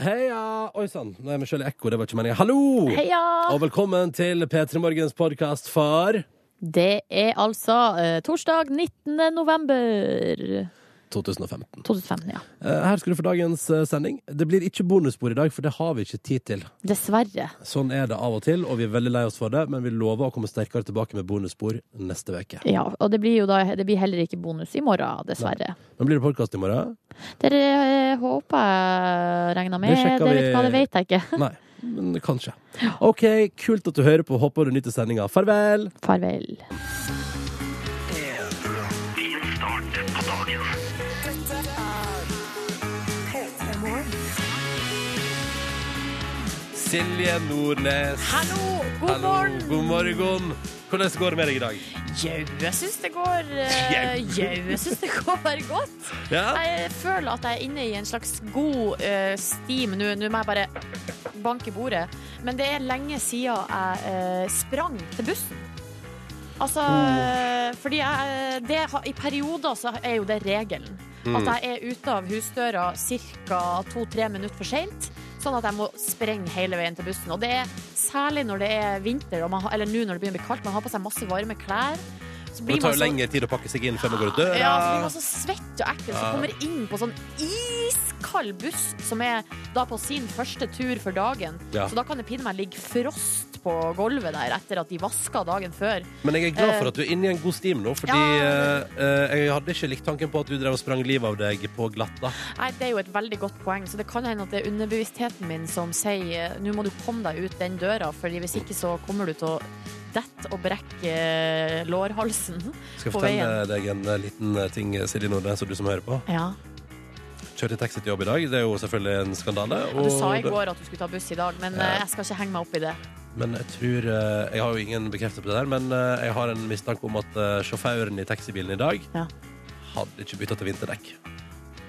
Heia! Oi sann, nå er vi sjøl i ekko, det var ikke meninga. Hallo! Heia! Og velkommen til P3 Morgens podkast for Det er altså eh, torsdag 19. november 2015. 2015, ja. Eh, Her skal du få dagens eh, sending. Det blir ikke bonusspor i dag, for det har vi ikke tid til. Dessverre. Sånn er det av og til, og vi er veldig lei oss for det, men vi lover å komme sterkere tilbake med bonusspor neste uke. Ja, og det blir jo da Det blir heller ikke bonus i morgen, dessverre. Men blir det podkast i morgen? Dere eh, håper jeg regner med. Det Det, vi- vet, hva, det vet jeg ikke. Nei, men kanskje. OK, kult at du hører på. Håper du nyter sendinga. Farvel! Farvel. Silje Nordnes. Hallo! God Hallo, morgen! God morgen. Hvordan går det med deg i dag? Jau, jeg syns det går eh, Jau. Jau, jeg syns det går godt. Ja? Jeg føler at jeg er inne i en slags god uh, steam Nå nå må jeg bare banke bordet. Men det er lenge siden jeg uh, sprang til bussen. Altså, oh. fordi jeg det, I perioder så er jo det regelen. Mm. At jeg er ute av husdøra ca. to-tre minutter for seint. Sånn at jeg må sprenge hele veien til bussen. Og det er særlig når det er vinter, man eller nå når det begynner å bli kaldt. Man har på seg masse varme klær. Så Det tar jo så- lengre tid å pakke seg inn før man går ut døra. ja, så blir man så svett og ekkel. Så kommer inn på sånn iskald buss, som er da på sin første tur for dagen. Ja. Så da kan det pinne meg ligge frost på gulvet der etter at de vaska dagen før. Men jeg er glad for Eh, at du er inne i en god stim nå, fordi Ja, uh, jeg hadde ikke likt tanken på at du drev og sprang livet av deg på glatta. Nei, Det er jo et veldig godt poeng, så det kan hende at det er underbevisstheten min som sier nå må du komme deg ut den døra, Fordi hvis ikke så kommer du til å dette og brekke eh, lårhalsen Skal jeg på fortelle veien. deg en eh, liten eh, ting, Silje Nordnes, og du som hører på. Ja. Kjørte taxi til jobb i dag. Det er jo selvfølgelig en skandale. Og du sa i går at du skulle ta buss i dag, men Ja. jeg skal ikke henge meg opp i det. Men jeg tror Jeg har jo ingen bekreftelse på det der, men jeg har en mistanke om at sjåføren i taxibilen i dag Ja. hadde ikke bytta til vinterdekk.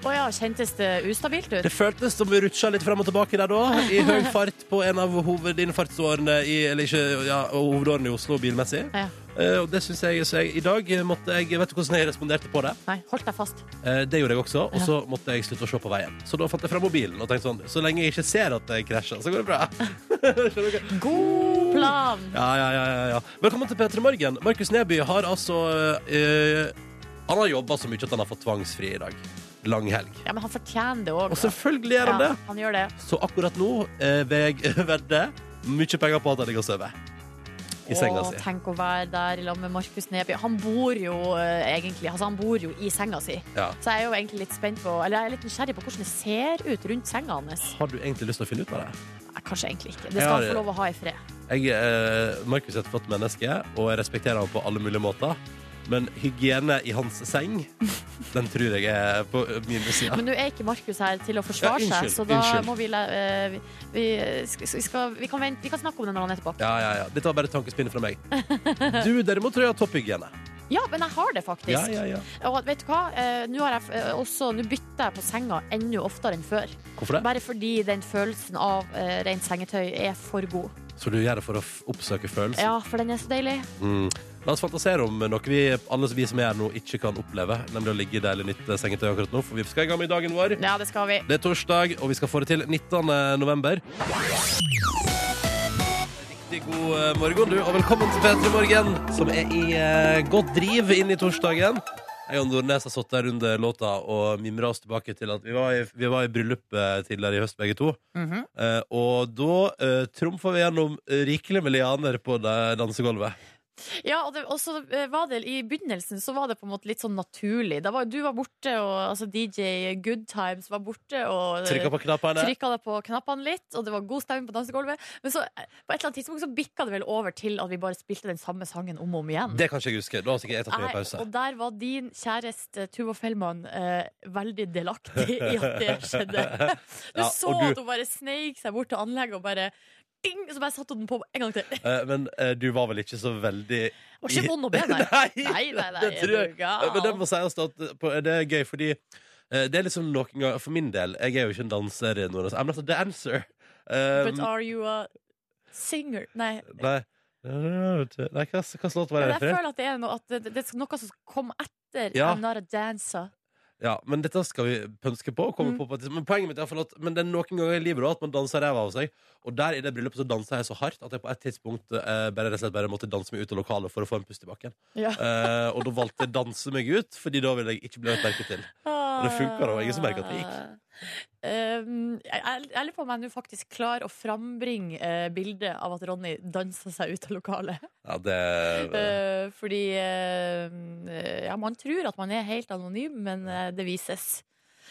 Å ja, kjentes det ustabilt ut? Det føltes som vi rutsja litt fram og tilbake der da, i høy fart på en av hovedinnfartsårene i, eller ikke, ja, hovedårene i Oslo bilmessig. Ja. Uh, og det synes jeg, så jeg I dag måtte jeg Vet du hvordan jeg responderte på det? Nei, holdt deg fast. Uh, det gjorde jeg også, og så måtte jeg slutte å se på veien. Så da fant jeg fram mobilen og tenkte sånn Så lenge jeg ikke ser at jeg krasjer, så går det bra. God plan! Ja, ja, ja, ja, ja. Velkommen til P3 Morgen. Markus Neby har altså uh, Han har jobba så mye at han har fått tvangsfri i dag. Lang helg. Ja, Men han fortjener det òg. Og selvfølgelig gjør han det. han gjør det. Så akkurat nå eh, vil jeg vedde mye penger på at han ligger og sover. I senga Å, si. tenk å være der i lag med Markus Neby. Han bor jo eh, egentlig altså, Han bor jo i senga si. Ja. Så jeg er jo egentlig litt spent på Eller jeg er litt nysgjerrig på hvordan det ser ut rundt senga hans. Har du egentlig lyst til å finne ut av det? Nei, Kanskje egentlig ikke. Det skal har- han få lov å ha i fred. Jeg, eh, Markus er et flott menneske, og jeg respekterer ham på alle mulige måter. Men hygiene i hans seng, den tror jeg er på min side. Men nå er ikke Markus her til å forsvare Ja, seg, så da unnskyld. må vi eh, vi, vi, skal, vi, kan vente, vi kan snakke om det når han er tilbake. Ja, ja, ja. Dette var bare tankespinnet fra meg. Du derimot tror jeg har topphygiene. Ja, men jeg har det faktisk. Ja, ja, ja. Og vet du hva? Eh, Nå eh, også Nå bytter jeg på senga enda oftere enn før. Hvorfor det? Bare fordi den følelsen av rent sengetøy er for god. Så du gjør det for å f- oppsøke følelsen? Ja, for den er så deilig. Mm. La oss fantasere om noe vi, alle vi som er her nå, ikke kan oppleve. Nemlig å ligge i deilig nytt sengetøy akkurat nå, for vi skal i gang med dagen vår. Ja, det skal vi. Det er torsdag, og vi skal få det til 19. november. Riktig god eh, morgen, du, og velkommen til P3 Morgen, som er i eh, godt driv inn i torsdagen. Jeg og Nordnes har satt der under låta og mimra oss tilbake til at vi var i, vi var i bryllup eh, tidligere i høst, begge to. Mhm. Eh, og da uh, trumfa vi gjennom rikelig med lianer på det dansegulvet. Ja, og, det, og så eh, var det i begynnelsen så var det på en måte litt sånn naturlig. Var, du var borte, og altså DJ Good Times var borte og eh, Trykka på knappene. trykka det på knappene litt, og det var god stemning på dansegulvet. Men så eh, på et eller annet tidspunkt så bikka det vel over til at vi bare spilte den samme sangen om og om igjen. Det kan ikke jeg huske. Da har sikkert jeg tatt mye pause. og der var din kjæreste Tuva Fellmann eh, veldig delaktig i at det skjedde. Du Ja, så du- at hun bare sneik seg bort til anlegget og bare ding, Så bare satte hun den på en gang til. Eh, men eh, du var vel ikke så veldig Var ikke vond å be, nei. nei, Nei, nei, det er tror jeg. gal? Men det må sies at eh, på, det er gøy, fordi eh, det er liksom noen ganger For min del, jeg er jo ikke en danser. Nordnes. I'm not a dancer. Um, But are you a singer? Nei. nei. Nei, hva, hva låt var det jeg føler at det er noe, at det, det er noe som kom etter Ja. I'm not a dancer. Ja, men dette skal vi pønske på. Komme Mm. på, på et- men poenget mitt er i hvert fall at Men det er noen ganger i livet da, at man danser ræva av seg. Og der i det bryllupet så dansa jeg så hardt at jeg på et tidspunkt eh, bare, rett og slett bare måtte danse meg ut av lokalet for å få en pust i bakken. Ja. Eh, og da valgte jeg å danse meg ut, Fordi da ville jeg ikke bli lagt merke til. Og det funka, da. Ingen som merket at det gikk. Um, jeg, jeg jeg lurer på om jeg nå faktisk klarer å frambringe eh, bildet av at Ronny danser seg ut av lokalet. Ja, det Eh, fordi eh, ja, man tror at man er helt anonym, men eh, det vises.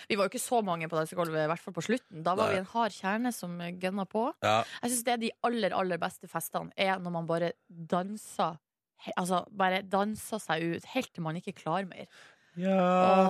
Vi var jo ikke så mange på dansegulvet, i hvert fall på slutten. Da var Nei. vi en hard kjerne som gønna på. ja. Jeg syns det er de aller, aller beste festene, er når man bare danser he- Altså bare danser seg ut helt til man ikke klarer mer. Ja,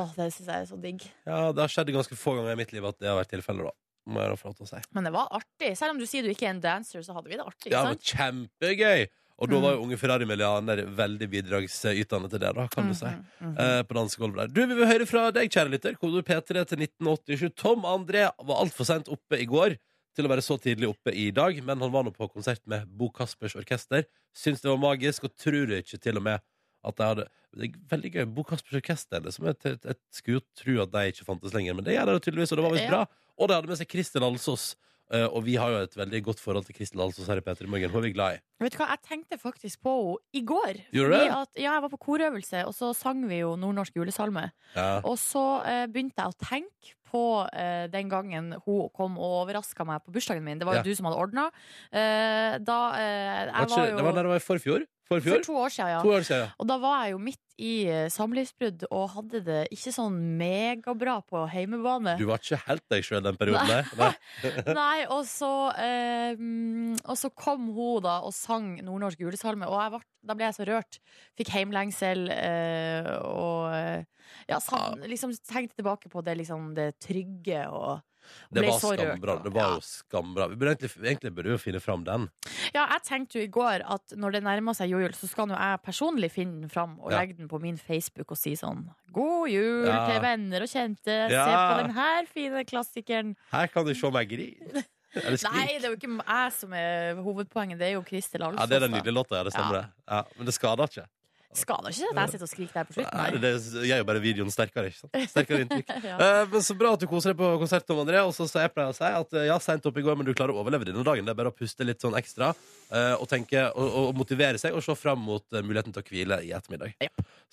Åh, det syns jeg er så digg. ja, det har skjedd ganske få ganger i mitt liv at det har vært tilfellet, da. Må jeg da få lov til å si. Men det var artig. Selv om du sier du ikke er en dancer, så hadde vi det artig. Ja, Ikke det var sant? kjempegøy! Og da Mm. var jo Unge Ferrari-milliardær veldig bidragsytende til det, da, kan du si. Mhm, mhm. eh, på dansegulvet der. Du, Vi vil høre fra deg, kjære lytter. Kodord P3 til 1987. Tom André var altfor sent oppe i går til å være så tidlig oppe i dag, men han var nå på konsert med Bo Kaspers Orkester. Syns det var magisk, og tror ikke til og med at de hadde det er Veldig gøy. Bo Kaspers Orkester. Liksom, jeg, jeg, skulle jo tro at de ikke fantes lenger, men det gjør de tydeligvis, og det var visst bra. Og de hadde med seg Kristin Alsås. Eh, og vi har jo et veldig godt forhold til Kristel Dahls og i P3 Morgen. Hun er vi glad i. Vet du hva, Jeg tenkte faktisk på henne i går. Gjorde du det? At, ja, Jeg var på korøvelse, og så sang vi jo nordnorsk julesalme. Ja. Og så uh, begynte jeg å tenke på uh, den gangen hun kom og overraska meg på bursdagen min. Det var jo Ja. du som hadde ordna. Da jeg Var ikke, var det var jo der det var i forfjor? For for to år siden, ja. År siden, ja. Og da var jeg jo midt i eh, samlivsbrudd og hadde det ikke sånn megabra på heimebane. Du var ikke helt deg sjøl den perioden nei. Nei. Nei, og så, eh, mm, og så kom hun da og sang nordnorsk julesalme, og ble, da ble jeg så rørt. Fikk heimlengsel eh, og eh, ja, sang, liksom tenkte tilbake på det, liksom, det trygge og Det ble var så skambra. Det var Ja. jo skambra. Vi burde egentlig, egentlig burde vi jo finne fram den. Ja, jeg tenkte jo i går at når det nærmer seg jul, så skal nå jeg personlig finne den fram og Ja. legge den på min Facebook og si sånn God jul Ja. til venner og kjente. Se på den her fine klassikeren. Her kan du se meg grine. Nei, det er jo ikke jeg som er hovedpoenget, det er jo Kristel Alsås. Ja, det er den nydelige låta. Ja, det stemmer. Ja. det. Ja, men det skader ikke. Skader ikke det at jeg sitter og skriker der på slutten. Nei, det gjør jo bare videoen sterkere. ikke sant? Sterkere inntrykk. Ja. Eh, men Så bra at du koser deg på konsert, Tom André. Og så jeg pleier å si at eh, ja, seint opp i går, men du klarer å overleve denne dagen. Det er bare å puste litt sånn ekstra eh, og tenke og, og motivere seg og se fram mot eh, muligheten til å hvile i ettermiddag.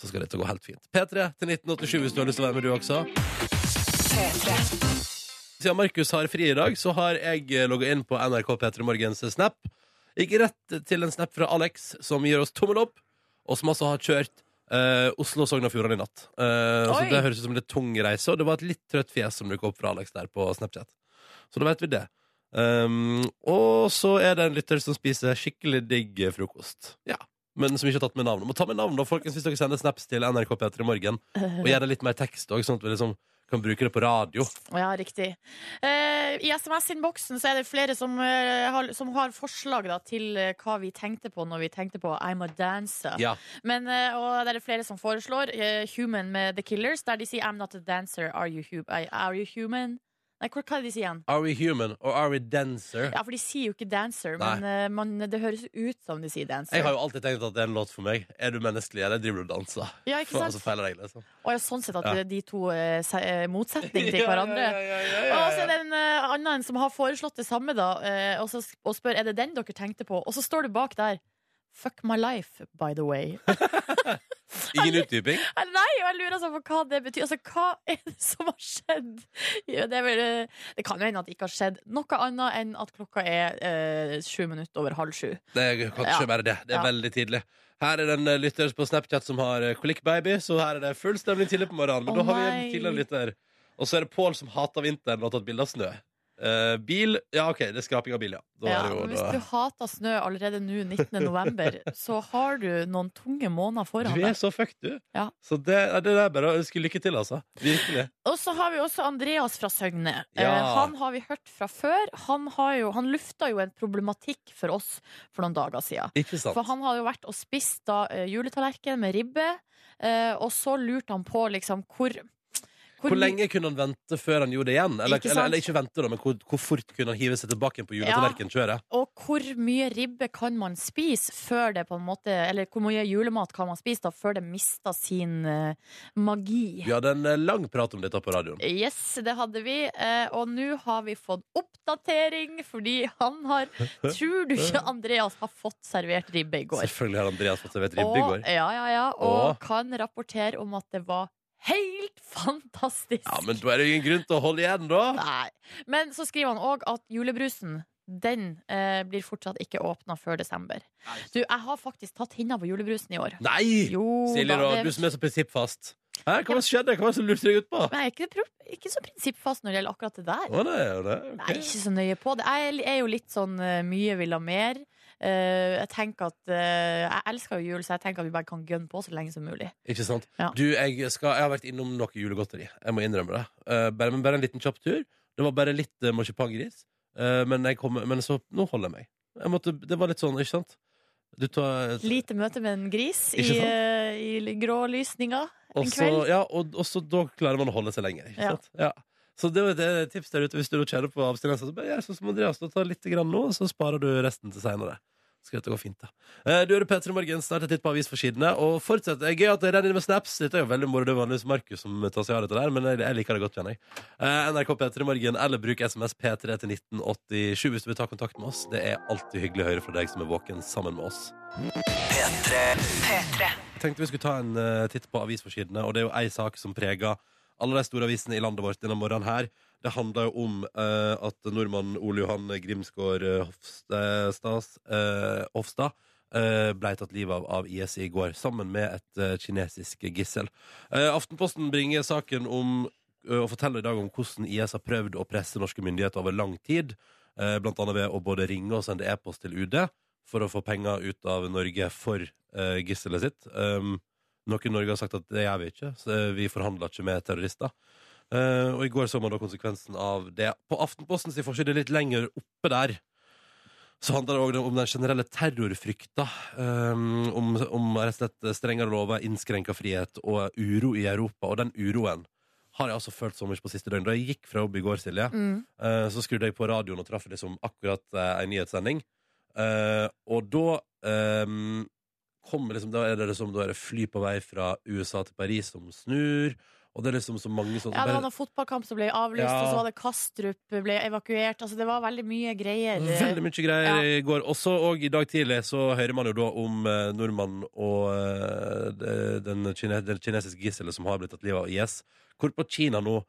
Så skal dette gå helt fint. P3 til 1987 hvis du har lyst til å være med, du også. Siden Markus har fri i dag, så har jeg logga inn på NRK P3 Morgens Snap. Gikk rett til en snap fra Alex, som gir oss tommel opp, og som altså har kjørt eh, Oslo-Sogn og Fjordane i natt. Eh, så Oi. det høres ut som en tung reise, og det var et litt trøtt fjes som dukket opp fra Alex der på Snapchat. Så da vet vi det. Um, og så er det en lytter som spiser skikkelig digg frokost. Ja. Men som ikke har tatt med navn. Må ta med navn, da, folkens, hvis dere sender snaps til NRK P3 Morgen. Og gjør det litt mer tekst òg, sånn at vi liksom kan bruke det på radio. Ja, riktig. Eh, I SMS-innboksen så er det flere som, eh, har, som har forslag da, til eh, hva vi tenkte på når vi tenkte på I'm a dancer. Ja. Men, eh, og det er flere som foreslår eh, Human med The Killers, der de sier I'm not a dancer, are you, hu are you human? Nei, hva, hva er det de sier igjen? Are we human, or are we dancer? Ja, for de sier jo ikke dancer, Nei. men eh, man, det høres ut som de sier dancer. Jeg har jo alltid tenkt at det er en låt for meg. Er du menneskelig, eller driver du og danser? Ja, ikke sant? sant? så feiler jeg, liksom. Og ja, sånn sett at Ja. de to er se- er motsetning til hverandre. Og så er det en uh, annen som har foreslått det samme, da, eh, og, så, og spør er det den dere tenkte på. Og så står det bak der Fuck my life, by the way. Ingen utdyping? Eh, Nei, og jeg lurer altså på hva det betyr. Altså, hva er det som har skjedd? Det, vel, eh, det kan jo hende at det ikke har skjedd noe annet enn at klokka er eh, sju minutter over halv sju. Det kan ikke Ja. bare det. Det er Ja. veldig tidlig. Her er det en eh, lytter på Snapchat som har klikkbaby, så her er det full stemning tidlig på morgenen. Men oh, da har vi en tidligere lytter. Og så er det Pål som hater vinteren og har tatt bilde av snø. Eh, bil Ja, OK, det er skraping av bil, ja. Ja, jo, hvis da. du hater snø allerede nå, 19. november, så har du noen tunge måneder foran deg. Du er så fucked, du. Ja. Så det, det er bare å ønske lykke til, altså. Virkelig. Og så har vi også Andreas fra Søgne. Ja. Uh, han har vi hørt fra før. Han, har jo, han lufta jo en problematikk for oss for noen dager siden. For han hadde jo vært og spist da, eh, juletallerken med ribbe, uh, og så lurte han på liksom hvor Hvor lenge kunne han vente før han gjorde det igjen? Eller Ikke eller, eller ikke vente, da, men hvor, hvor fort kunne han hive seg tilbake på juletallerkenkjøret? Og hvor mye ribbe kan man spise før det på en måte Eller hvor mye julemat kan man spise da før det mister sin uh, magi? Vi hadde en eh, lang prat om dette på radioen. Yes, det hadde vi. Uh, og nå har vi fått oppdatering, fordi han har Tror du ikke Andreas har fått servert ribbe i går? Selvfølgelig har Andreas fått servert ribbe i går. ja, ja, ja, og Og- kan rapportere om at det var helt fantastisk. Ja, Men da er det jo ingen grunn til å holde igjen, da. Nei. Men så skriver han òg at julebrusen den eh, blir fortsatt ikke åpna før desember. Du, jeg har faktisk tatt hinna på julebrusen i år. Nei! Jo Silje, da, det- du som er så prinsippfast. Hæ, hva ja. skjedde? Hva var det som lurte deg ut på? Nei, jeg er ikke, ikke så prinsippfast når det gjelder akkurat det der. Å, nei, det, ok. Nei, ikke så nøye på det. Jeg er jo litt sånn eh, mye vil ha mer. Eh, jeg tenker at eh, Jeg elsker jo jul, så jeg tenker at vi bare kan gønne på så lenge som mulig. Ikke sant? Ja. Du, jeg, skal, jeg har vært innom noe julegodteri. Jeg må innrømme det. Eh, bare, men bare en liten kjapp tur. Det var bare litt marsipangris. Men, jeg kom, men så Nå holder jeg meg. Jeg måtte, det var litt sånn, ikke sant? Du tar Lite møte med en gris i, i grålysninga og en også, kveld. ja, og, og så da klarer man å holde seg lenger. Ikke Ja. sant? Ja. Så det var et tips der ute hvis du kjenner på abstinenser. Så bare gjør sånn som Andreas. Tar litt grann nå, så sparer du resten til seinere. Skal dette gå fint, da. Eh, Du hører P3 Morgen, snart et titt på avisforsidene. Og fortsett. Det er gøy at det renner inn med snaps. Dette er jo veldig moro. Det er vanligvis Markus som tar seg av dette der, men jeg, liker det godt, kjenner jeg. Eh, NRK P3 Morgen, eller bruk SMS P3 til 1987 hvis du vil ta kontakt med oss. Det er alltid hyggelig å høre fra deg som er våken sammen med oss. Jeg tenkte vi skulle ta en eh, titt på avisforsidene, og det er jo ei sak som preger alle de store avisene i landet vårt denne morgenen her. Det handler jo om eh, at nordmann Ole Johan Grimsgaard eh, Hofstas, eh, Hofstad eh, ble tatt livet av av IS i går, sammen med et eh, kinesisk gissel. Eh, Aftenposten bringer saken om eh, og forteller i dag om hvordan IS har prøvd å presse norske myndigheter over lang tid, eh, blant annet ved å både ringe og sende e-post til UD for å få penger ut av Norge for gisselet sitt. Um, noe Norge har sagt at det gjør vi ikke, så vi forhandler ikke med terrorister. Uh, og i går så man da konsekvensen av det. På Aftenposten sin forside litt lenger oppe der så handler det òg om den generelle terrorfrykta. Um, om, om rett og slett strengere lover, innskrenka frihet og uro i Europa. Og den uroen har jeg altså følt så mye på siste døgn. Da jeg gikk fra jobb i går, Silje, Mm. uh, så skrudde jeg på radioen og traff liksom akkurat uh, en nyhetssending. Uh, og da um, kom liksom, da er det liksom da er det fly på vei fra USA til Paris som snur. Og det er liksom så mange sånne Ja, det var noen fotballkamp som ble avlyst, Ja. og så var det Kastrup ble evakuert. Altså, det var veldig mye greier. Veldig mye greier i går. Også og i dag tidlig så hører man jo da om eh, nordmannen og eh, den, kine, den kinesiske gisselet som har blitt tatt livet av IS. Hvorpå Kina nå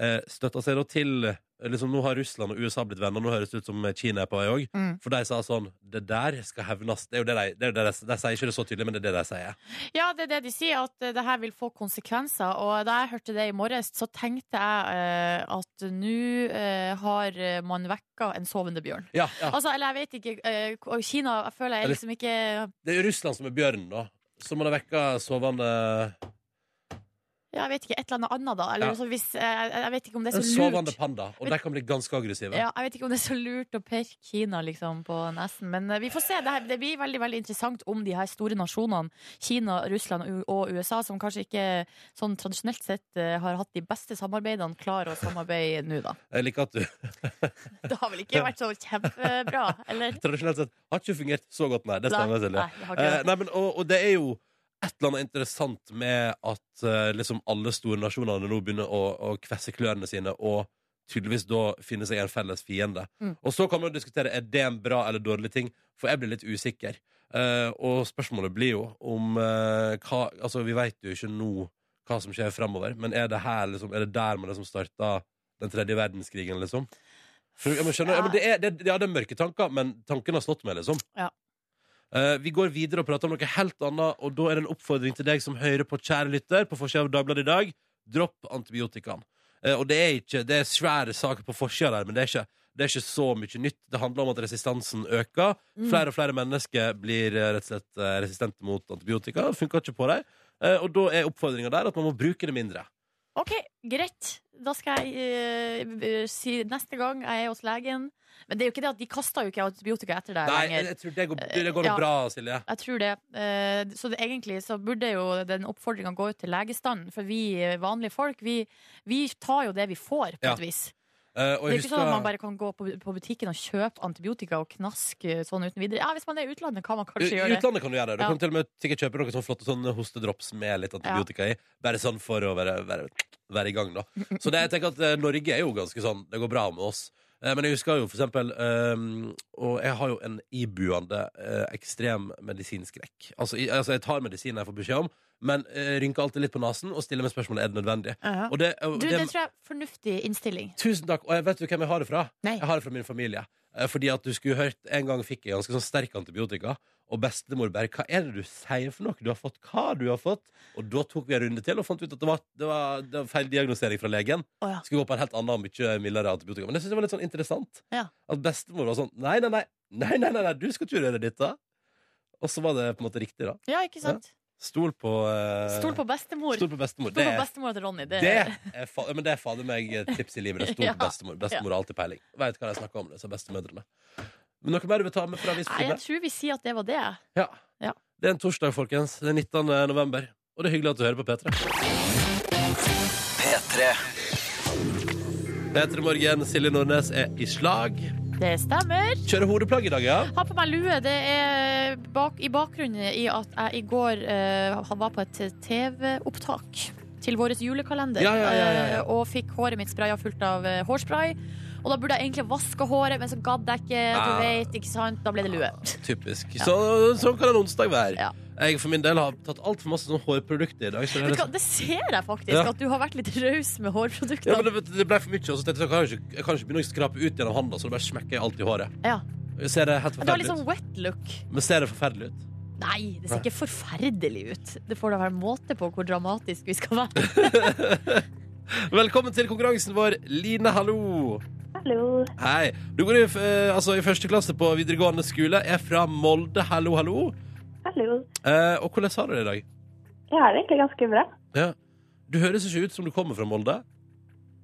eh, støtter seg da til liksom Nå har Russland og USA blitt venner, nå høres det ut som Kina er på vei òg. Mm. For de sa sånn Det der skal hevnes. Det er jo det de, det er det de, de sier ikke det så tydelig, men det er det de sier. Ja, det er det de sier, at eh, det her vil få konsekvenser. Og da jeg hørte det i morges, så tenkte jeg eh, at nå eh, har man vekka en sovende bjørn. Ja, ja. Altså, eller jeg vet ikke eh, Kina jeg føler jeg liksom ikke Det er Russland som er bjørnen, da. Som man har vekka sovende Ja, jeg vet ikke, et eller annet annet, da. Eller, Ja. altså, hvis, jeg, jeg vet ikke om det er En så sovende panda. Og de kan bli ganske aggressive. Ja, jeg vet ikke om det er så lurt å perke Kina liksom, på nesen. Men eh, vi får se. Det, her, det blir veldig veldig interessant om de her store nasjonene, Kina, Russland U- og USA, som kanskje ikke sånn tradisjonelt sett eh, har hatt de beste samarbeidene, klarer å samarbeide nå, da. Jeg liker at du Det har vel ikke vært så kjempebra, eller? tradisjonelt sett har ikke fungert så godt, nei. Det stemmer, Silje. Nei, det har ikke Eh, nei, men, og, og det er jo et eller annet interessant med at uh, liksom alle store nasjonene nå begynner å, å kvesse klørne sine og tydeligvis da finne seg en felles fiende. Mm. Og så kan man diskutere er det en bra eller dårlig ting, for jeg blir litt usikker. Uh, og spørsmålet blir jo om uh, hva Altså, vi veit jo ikke nå hva som skjer fremover, men er det her liksom Er det der man liksom starta den tredje verdenskrigen, liksom? For, men skjønner, ja, men det er, det, ja, det er mørke tanker, men tanken har slått meg, liksom. Ja. Eh, vi går videre og prater om noe helt annet, og da er det en oppfordring til deg som hører på, kjære lytter, på forsida av Dagbladet i dag. Dropp antibiotikaen. Uh, og det er ikke Det er svære saker på forsida der, men det er, ikke, det er ikke så mye nytt. Det handler om at resistansen øker. Mm. Flere og flere mennesker blir eh, rett og slett eh, resistente mot antibiotika. Funker ikke på dem. Uh, og da er oppfordringa der at man må bruke det mindre. OK, greit. Da skal jeg eh, si neste gang jeg er hos legen Men det er jo ikke det at de kaster jo ikke antibiotika etter deg Nei, jeg, lenger. jeg tror det går, det går Ja. bra, Silje. Jeg tror det. Eh, Så det, egentlig så burde jo den oppfordringa gå ut til legestanden. For vi eh, vanlige folk, vi, vi tar jo det vi får, på Ja. et vis. Uh, Det er ikke ikke sånn at man bare kan gå på, på butikken og kjøpe antibiotika og knaske sånn uten videre. Ja, Hvis man er i utlandet, kan man kanskje gjøre det. utlandet kan du gjøre det. Du Ja. kan til og med sikkert kjøpe noen sånne flotte sånne hostedrops med litt antibiotika i. Bare sånn for å være, være, være i gang, da. Så det, jeg tenker at eh, Norge er jo ganske sånn Det går bra med oss. Eh, Men jeg husker jo for eksempel um, Og jeg har jo en ibuende uh, ekstrem medisinskrekk. Altså, i, altså jeg tar medisin jeg får beskjed om, men uh, rynker alltid litt på nesen og stiller meg spørsmålet er det nødvendig. Ja. Og det, uh, Du, det, det tror jeg er fornuftig innstilling. Tusen takk. Og jeg vet du hvem jeg har det fra? Nei. Jeg har det fra min familie. Eh, Fordi at du skulle hørt En gang fikk jeg ganske sånn sterk antibiotika, og bestemor bare 'Hva er det du sier for noe? Du har fått hva du har fått?' Og da tok vi en runde til og fant ut at det var, det var, det var feil diagnosering fra legen. Oh, ja. Skulle gå på en helt annen og mye mildere antibiotika. Men jeg synes det var litt sånn interessant. Ja. At bestemor var sånn nei nei, nei, nei, nei, nei, du skal ikke gjøre dette. Og så var det på en måte riktig, da. Ja, ikke sant? Stol på eh, Stol på bestemor. Stol på bestemor. Stol på bestemora til Ronny. Det, det er, fa men det er fader meg et tips i livet. Det er stort Ja. bestemor. Bestemor har alltid peiling. Vet hva de snakker om, disse bestemødrene. Men noe mer du vil ta med fra Nei, jeg tror vi sier at det var det. Ja. Ja. Det er en torsdag, folkens. Det er 19. november. Og det er hyggelig at du hører på P3. P3. P3 Morgen, Silje Nordnes er i slag. Det stemmer. Kjører hodeplagg i dag, ja? Har på meg lue. Det er bak, i bakgrunnen i at jeg i går uh, var på et TV-opptak til vår julekalender. Ja, ja, ja, eh, og fikk håret mitt spraya fullt av eh, hårspray. Og da burde jeg egentlig vaske håret, men så gadd jeg ikke. Du Ah. vet, ikke sant? Da ble det lue. Typisk. Så, sånn kan en onsdag være. Ja. Jeg for min del har tatt altfor masse sånn hårprodukter i dag. Så det, hva, liksom, det ser jeg faktisk, Ja. at du har vært litt raus med hårprodukter. ja, men det, det ble for mye, og så tenkte jeg jeg kan ikke, jeg kan ikke begynne å skrape ut gjennom handa, så da bare smekker jeg alt i håret. Ja. Ser det helt Det forferdelig sånn ut? wet look. Men ser det forferdelig ut? Nei, det ser ikke forferdelig ut. Det får da være måte på hvor dramatisk vi skal være. Velkommen til konkurransen vår. Line, hallo. Hallo. Hei. Du går i, eh, altså, i første klasse på videregående skole. Er fra Molde. Hallo, hallo. Hallo. Eh, og hvordan har du det i dag? Jeg har det egentlig ganske bra. Ja. Du høres ikke ut som du kommer fra Molde.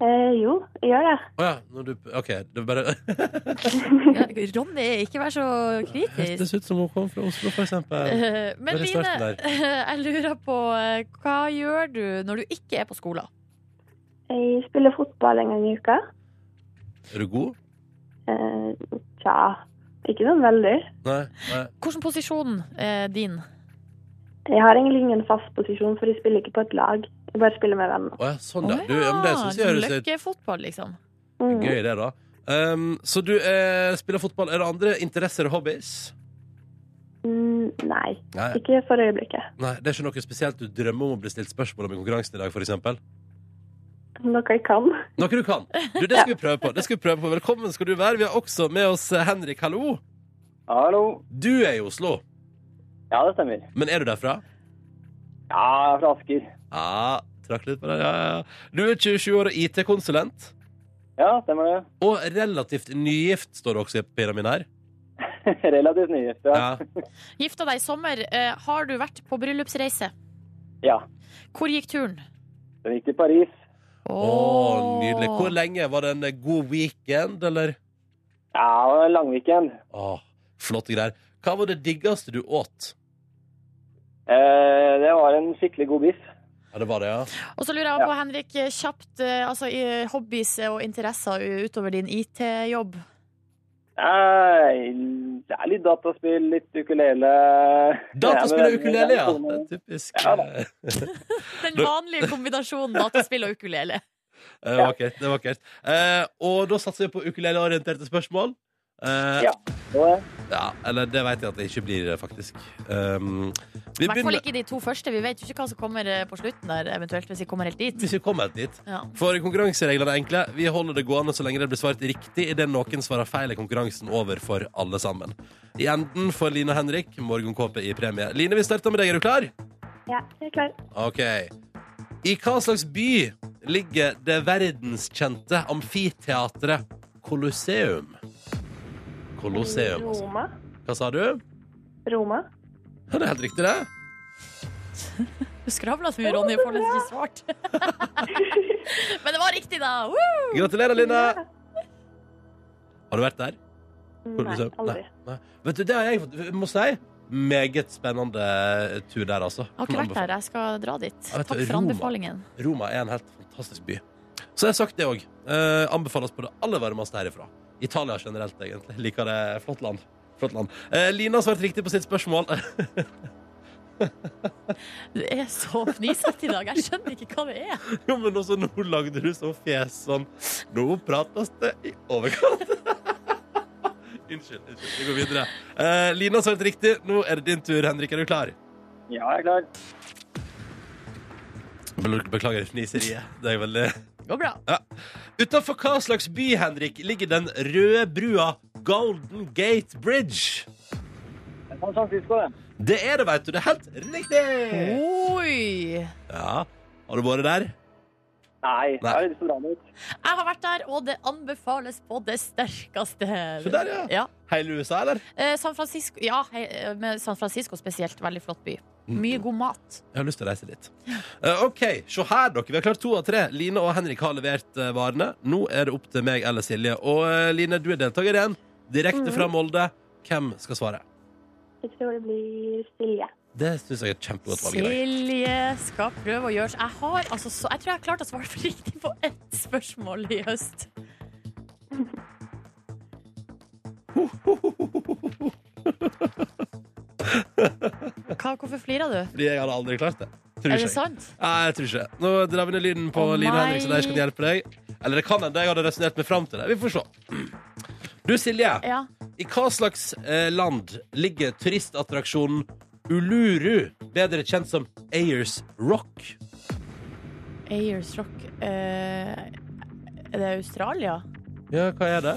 Eh, jo, jeg gjør det. Å ja. Når du, OK. Det er bare Ja, Ronny, ikke vær så kritisk. Hørtes ut som hun kom fra Oslo, for eksempel. Eh, Men Line, jeg lurer på eh, hva gjør du når du ikke er på skolen? Jeg spiller fotball en gang i uka. Er du god? Eh, tja, ikke sånn veldig. Nei? Nei. Hvilken posisjon er din? Jeg har egentlig ingen fast posisjon, for jeg spiller ikke på et lag. Jeg bare spiller med venner. Å ja, sånn, ja. Du, ja men det synes jeg høres ut Løkkefotball, liksom. Mm. gøy, det, da. Um, så du eh, spiller fotball. Er det andre interesser og hobbies? Mm, nei, Nei. ikke for øyeblikket. Nei, Det er ikke noe spesielt du drømmer om å bli stilt spørsmål om i konkurransen i dag, for eksempel? Noe jeg kan. Noe du kan. Du, det skal vi prøve på. Det skal vi prøve på. Velkommen skal du være. Vi har også med oss eh, Henrik. Hallo. Hallo. Du er i Oslo, Ja, det stemmer. men er du derfra? Ja, jeg er fra Asker. Ja, trakk litt på den. Ja, ja, ja. Du er 27 år og IT-konsulent. Ja, stemmer det. Og relativt nygift, står det også i pyramiden her. Relativt nygift, ja. Ja. Gifta deg i sommer. Eh, Har du vært på bryllupsreise? Ja. Hvor gikk turen? Den gikk til Paris. Å, nydelig. Hvor lenge? Var det en god weekend, eller? Ja, det var en langweekend. Åh, flotte greier. Hva var det diggeste du åt? Eh, det var en skikkelig god biff. Ja, det var det, ja. Og så lurer jeg på, Henrik, kjapt, eh, altså i hobbies og interesser utover din IT-jobb. Eh, det er litt dataspill, litt ukulele. Dataspill og ukulele, ja. Det er typisk. Ja, eh, Den vanlige kombinasjonen dataspill og ukulele. Det er vakkert. det er vakkert. Eh, og da satser vi på ukuleleorienterte spørsmål. Eh, Ja. Ja, Eller det vet jeg at det ikke blir, faktisk. Um, vi I hvert fall ikke de to første. Vi vet jo ikke hva som kommer eh, på slutten der, eventuelt, hvis vi kommer helt dit. hvis vi kommer dit. Ja. For konkurransereglene er enkle. Vi holder det gående så lenge det blir svart riktig. Idet noen svarer feil, er konkurransen over for alle sammen. I enden får Line og Henrik morgenkåpe i premie. Line, vi starter med deg. Er du klar? Ja, jeg er klar. OK. I hva slags by ligger det verdenskjente amfiteatret Colosseum? Colosseum, altså. Roma. Hva sa du? Roma. Ja, det er helt riktig, det. Du skravla så mye, Ronny, og får nesten ikke svart. Men det var riktig, da! Woo! Gratulerer, Linda. Har du vært der? Nei, aldri. Nei. Vet du, det har jeg fått må si. Meget spennende tur der, altså. Jeg har ikke vært der. Jeg skal dra dit. Takk for Roma. anbefalingen. Roma er en helt fantastisk by. Så jeg har sagt det òg. Eh, anbefales på det aller varmeste herifra. Italia generelt, egentlig. Liker det. Flott land. Flott land. Eh, Lina svarte riktig på sitt spørsmål. Du er så fnisete i dag. Jeg skjønner ikke hva det er. jo, men også nå lagde du så fjes sånn Nå prates det i overkant. unnskyld, unnskyld. Vi går videre. Eh, Lina svarte riktig. Nå er det din tur, Henrik. Er du klar? Ja, jeg er klar. Be- Beklager fniseriet. Det er veldig Det går bra. Ja. Utafor hva slags by, Henrik, ligger den røde brua Golden Gate Bridge? San Francisco, det. Det er det, vet du. Det er helt riktig! Oi! Ja. Har du vært der? Nei, Nei. jeg litt den ut. Jeg har vært der, og det anbefales på det sterkeste. Så der, ja. Ja. Hele USA, eller? Eh, San Francisco, ja, eh, med San Francisco spesielt. Veldig flott by. Mm. Mye god mat. Jeg har lyst til å reise dit. Uh, OK, se her, dere. Vi har klart to av tre. Line og Henrik har levert uh, varene. Nå er det opp til meg eller Silje. Og uh, Line, du er deltaker igjen. Direkte fra Molde. Hvem skal svare? Jeg tror det blir Silje. Det syns jeg er et kjempegodt valg. i dag. Silje skal prøve å gjøre seg Jeg har altså så Jeg tror jeg har klart å svare for riktig på ett spørsmål i høst. Hva, hvorfor flirer du? Fordi jeg hadde aldri klart det. Tror Er det ikke. sant? Nei, jeg tror ikke. Nå drar vi ned lyden på Å, Line nei. Henrik, så de kan hjelpe deg. Eller det kan hende jeg hadde resonnert meg fram til det. Vi får se. Du, Silje. Ja. I hva slags eh, land ligger turistattraksjonen Uluru, bedre kjent som Ayers Rock? Ayers Rock eh, Er det Australia? Ja, hva er det?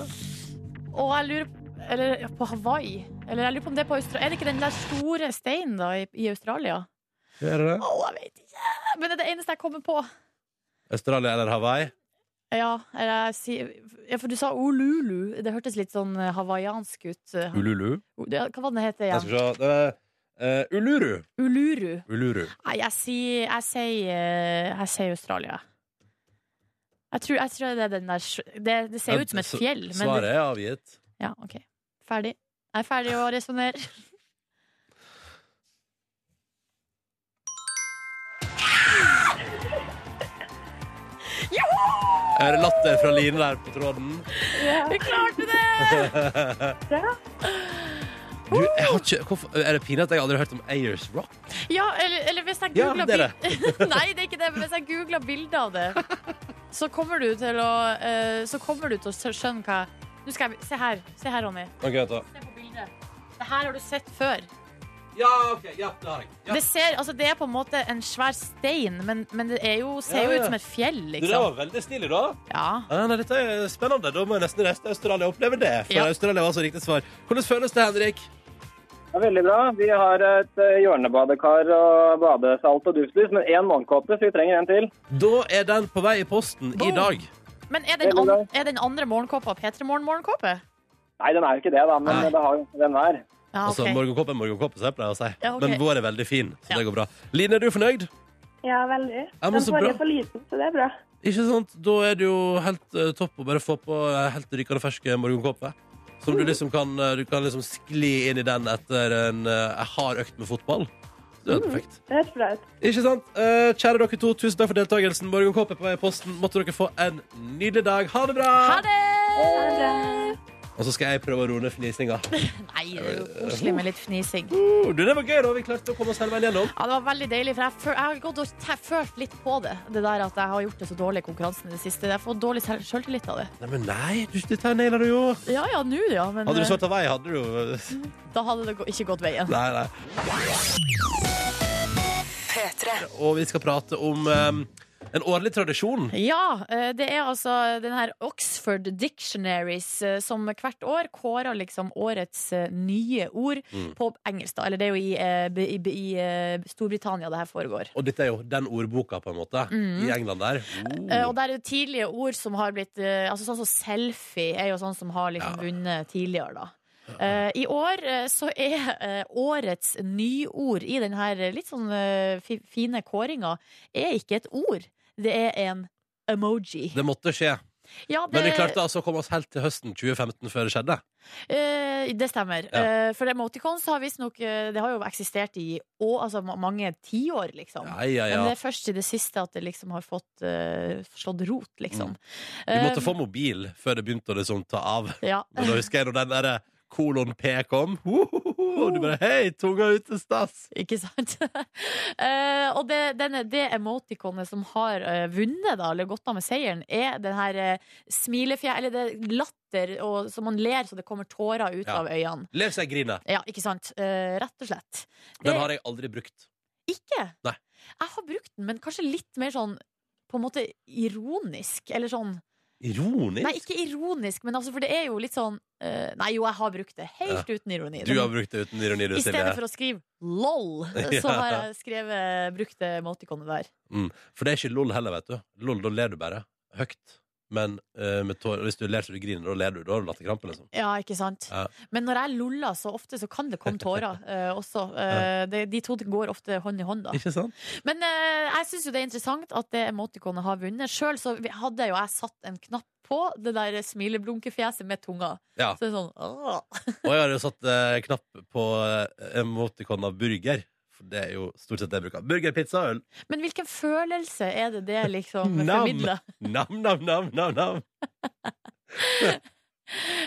Og jeg lurer på Eller på Hawaii. Eller jeg lurer på om det er på Australia. Er det ikke den der store steinen da i, i Australia? Er det det? Å, jeg vet ikke! Men det er det eneste jeg kommer på. Australia eller Hawaii? Ja, eller ja, For du sa Olulu. Det hørtes litt sånn eh, hawaiiansk ut. Ululu? Det- Hva var det det igjen? Jeg skal se. Det eh, Uluru. Uluru. Uluru. Nei, jeg sier Jeg sier, eh, jeg sier Australia. Jeg tror, jeg tror det er den der Det, det ser ut som et fjell. Men Svaret er avgitt. ja, OK. Ferdig. Jeg er ferdig å resonnere. Er det latter fra Line der på tråden? Vi klarte det! Du, jeg har ikke, hvorfor, er det pinlig at jeg aldri har hørt om Ayers Rock? Ja, eller, eller hvis jeg Ja, googler det er bil- Nei, det er ikke det, men hvis jeg googler bilder av det, så kommer du til å eh, Så kommer du til å skjønne hva Nå skal jeg, Se her, se her, Ronny. Ok, vent da. Det her har du sett før. Ja, ok, ja, det har jeg. Ja. Det, ser, altså, det er på en måte en svær stein, men, men det er jo, ser Ja, jo ja. ut som et fjell, Liksom. det var veldig stilig, da. Ja. Ja, nei, dette er spennende. Da må jeg nesten reise til Australia og oppleve det. For Ja. Australia var så riktig svar. Hvordan føles det, Henrik? Ja, veldig bra. Vi har et eh, hjørnebadekar og badesalt og duftlys, men én morgenkåpe, så vi trenger en til. Da er den på vei i posten i dag. Men er den, an, er den andre morgenkåpa P3 Morgen-morgenkåpe? Nei, den er jo ikke det, da, men Nei. det har jo den hver. Ja, Altså. Morgenkopp er morgenkopp, som jeg pleier å si. Ja, okay. Men vår er veldig fin, så Ja. det går bra. Line, er du fornøyd? Ja, veldig. Ja, Den forrige er for liten, så det er bra. Ikke sant? Da er det jo helt uh, topp å bare få på eh, helt rykende ferske morgenkåpe. Som du liksom kan, eh, du kan liksom skli inn i den etter en uh, hard økt med fotball. Det er perfekt. Det høres bra ut. Ikke sant? Eh, kjære dere to, tusen takk for deltakelsen. Morgenkåpe på vei i posten. Måtte dere få en nydelig dag. Ha det bra! Ha det! bra. Og så skal jeg prøve å roe ned fnisinga. Nei, det er jo koselig med litt fnising. Uh, du, det var gøy, da. Vi klarte å komme oss hele veien gjennom. Ja, det var veldig deilig, for jeg, føl, jeg har gått og følt litt på det. Det der at jeg har gjort det så dårlig i konkurransen i det siste. Jeg har fått dårlig selv- selvtillit av det. Nei, men nei, du, dette naila du jo. Ja ja, nå ja, men Hadde du eh, svart av vei, hadde du jo da hadde det ikke gått veien. Nei, nei. Og vi skal prate om um, en årlig tradisjon. Ja, eh, det er altså den her Oxford Dictionaries eh, som hvert år kårer liksom årets eh, nye ord Mm. på engelsk. Eller det er jo i, i, i, i Storbritannia det her foregår. Og dette er jo den ordboka, på en måte, i England der. Oh. Og der er jo tidlige ord som har blitt Altså Sånn som selfie er jo sånn som har liksom Ja. vunnet tidligere, da. Uh, I år uh, så er uh, årets nyord i denne litt sånn fi fine kåringa er ikke et ord, det er en emoji. Det måtte skje. Ja, Men vi klarte altså å komme oss helt til høsten 2015 før det skjedde. Eh, det stemmer. Ja. Eh, for emoticons har visstnok uh, Det har jo eksistert i å, altså, mange tiår, liksom. Ja, ja. Men det er først i det siste at det liksom har fått uh, slått rot, liksom. Vi måtte Eh, få mobil før det begynte å liksom ta av. ja. Men da husker jeg når den derre kolon P kom. Og du bare Hei, tunga ute, stas! Ikke sant? uh, og det, denne, det emoticonet som har uh, vunnet, da, eller gått av med seieren, er den her uh, smilefjær... Eller det er latter, og, så man ler så det kommer tårer ut Ja. av øynene. Lev seg griner. Ja, ikke sant? Uh, rett og slett. Den Det- har jeg aldri brukt. Ikke? Nei. Jeg har brukt den, men kanskje litt mer sånn på en måte ironisk. Eller sånn Ironisk. Nei, ikke ironisk, men altså, for det er jo litt sånn uh, Nei, jo, jeg har brukt det. Helt uten ironi. Du har brukt det uten ironi, du, I stedet for å skrive LOL, så har jeg skrevet, brukt det emoticonet der. Mm. For det er ikke lol heller, vet du. Lol, da ler du bare. Høyt. Men uh, med tår, hvis du ler så du griner, da ler du. Da har du latterkrampe, liksom. Ja, ikke sant? Ja. Men når jeg loller så ofte, så kan det komme tårer uh, også. Uh, ja. de to går ofte hånd i hånd, da. Ikke sant? Men jeg syns jo det er interessant at det emotikonet har vunnet. Sjøl så hadde jo jeg satt en knapp på det der smileblunkefjeset med tunga. Ja. Så det er sånn. Og jeg har jo satt eh, knapp på Emotikonet av burger. For det er jo stort sett det jeg bruker. Burger, pizza, øl. Men hvilken følelse er det det liksom formidler? Nam, nam, nam, nam, nam.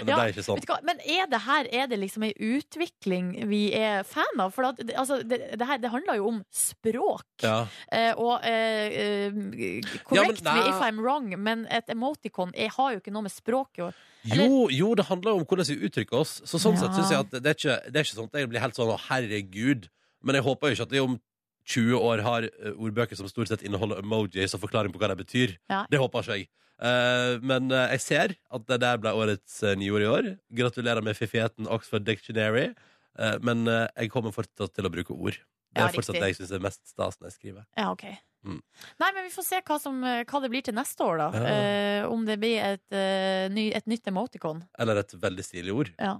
Men det Ja, ble ikke sånn. Men er det her er det liksom ei utvikling vi er fan av? For at, altså, det, det her det handler jo om språk. Ja. Eh, og eh, eh, Ja, me if I'm wrong, men et emoticon jeg har jo ikke noe med språket å Jo, jo, det handler jo om hvordan vi uttrykker oss. Så sånn sett synes jeg at det er, ikke, det er ikke sånn at jeg blir helt sånn herregud. Men jeg håper jo ikke at de om 20 år har eh, ordbøker som stort sett inneholder emojis og forklaring på hva det betyr. Ja. Det håper ikke jeg. Uh, men uh, jeg ser at det der ble årets uh, nyord i år. Gratulerer med fiffigheten Oxford Dictionary. Men jeg kommer fortsatt til å bruke ord. Det Ja, er fortsatt riktig. det jeg syns er mest stas når jeg skriver. Ja, ok. Mm. Nei, men vi får se hva, som, hva det blir til neste år, da. Ja. Eh, om det blir et, eh, ny, et nytt emoticon. Eller et veldig stilig ord. Ja.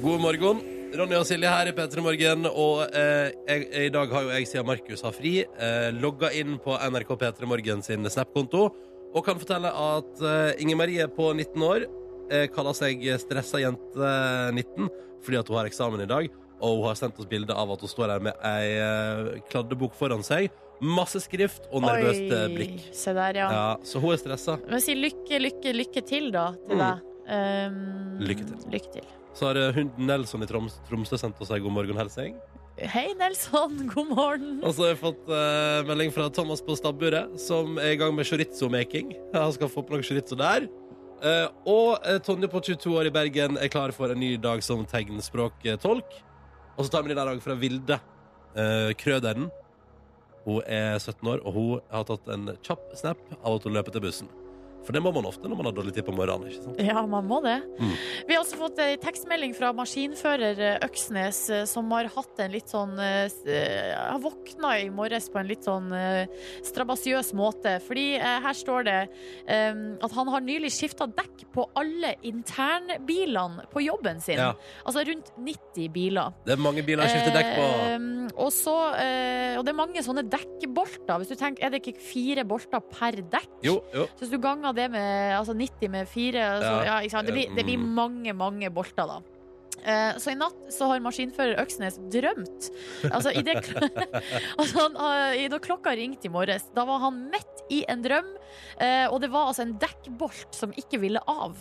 God morgen. Ronny og Silje her i P3 Morgen. Og eh, jeg, I dag har jo jeg, siden Markus har fri, eh, logga inn på NRK P3 Morgen sin Snap-konto og kan fortelle at eh, Inger Marie på 19 år eh, kaller seg stressa jente 19 fordi at hun har eksamen i dag. Og hun har sendt oss bilde av at hun står her med ei eh, kladdebok foran seg. Masse skrift og nervøst eh, blikk. Se der, ja. Ja, så hun er stressa. Men si lykke, lykke, lykke til, da, til Mm. deg. Um, Lykke til. Lykke til. Så har eh, hunden Nelson i Troms, Tromsø sendt oss ei god morgenhelsing. Hei, Nelson. God morgen. Og så har jeg fått eh, melding fra Thomas på stabburet, som er i gang med chorizo-making. Han skal få på noe chorizo der. Eh, og eh, Tonje på 22 år i Bergen er klar for en ny dag som tegnspråktolk. Og så tar vi den i dag fra Vilde uh, Krøderen. Hun er 17 år, og hun har tatt en kjapp snap av at hun løper til bussen. For det må man ofte når man har dårlig tid på morgenen. ikke sant? Ja, man må det. Mm. Vi har også fått ei tekstmelding fra maskinfører eh, Øksnes, eh, som har hatt en litt sånn eh, Har våkna i morges på en litt sånn uh, strabasiøs måte. Fordi uh, her står det um, at han har nylig skifta dekk på alle internbilene på jobben sin. Ja. Altså rundt 90 biler. Det er mange biler å skifte dekk på. Og, så, og det er mange sånne dekkbolter. Hvis du tenker, Er det ikke fire bolter per dekk? Jo, jo. Så hvis du ganger det med altså 90 med fire Altså, Ja. ja? Det, blir, det blir Mm. mange, mange bolter, da. Eh, Så i natt så har maskinfører Øksnes drømt. Altså, i det, altså han, eh, da klokka ringte i morges, da var han midt i en drøm. eh, Og det var altså en dekkbolt som ikke ville av.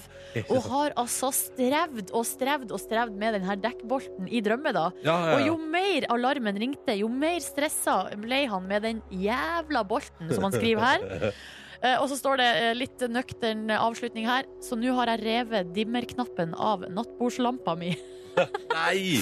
Og har altså strevd og strevd og strevd med den her dekkbolten i drømme, da. Ja, ja, Og jo mer alarmen ringte, jo mer stressa ble han med den jævla bolten, som han skriver her. Eh, og så står det eh, litt nøktern avslutning her. Så nå har jeg revet dimmerknappen av nattbordslampa mi. Nei!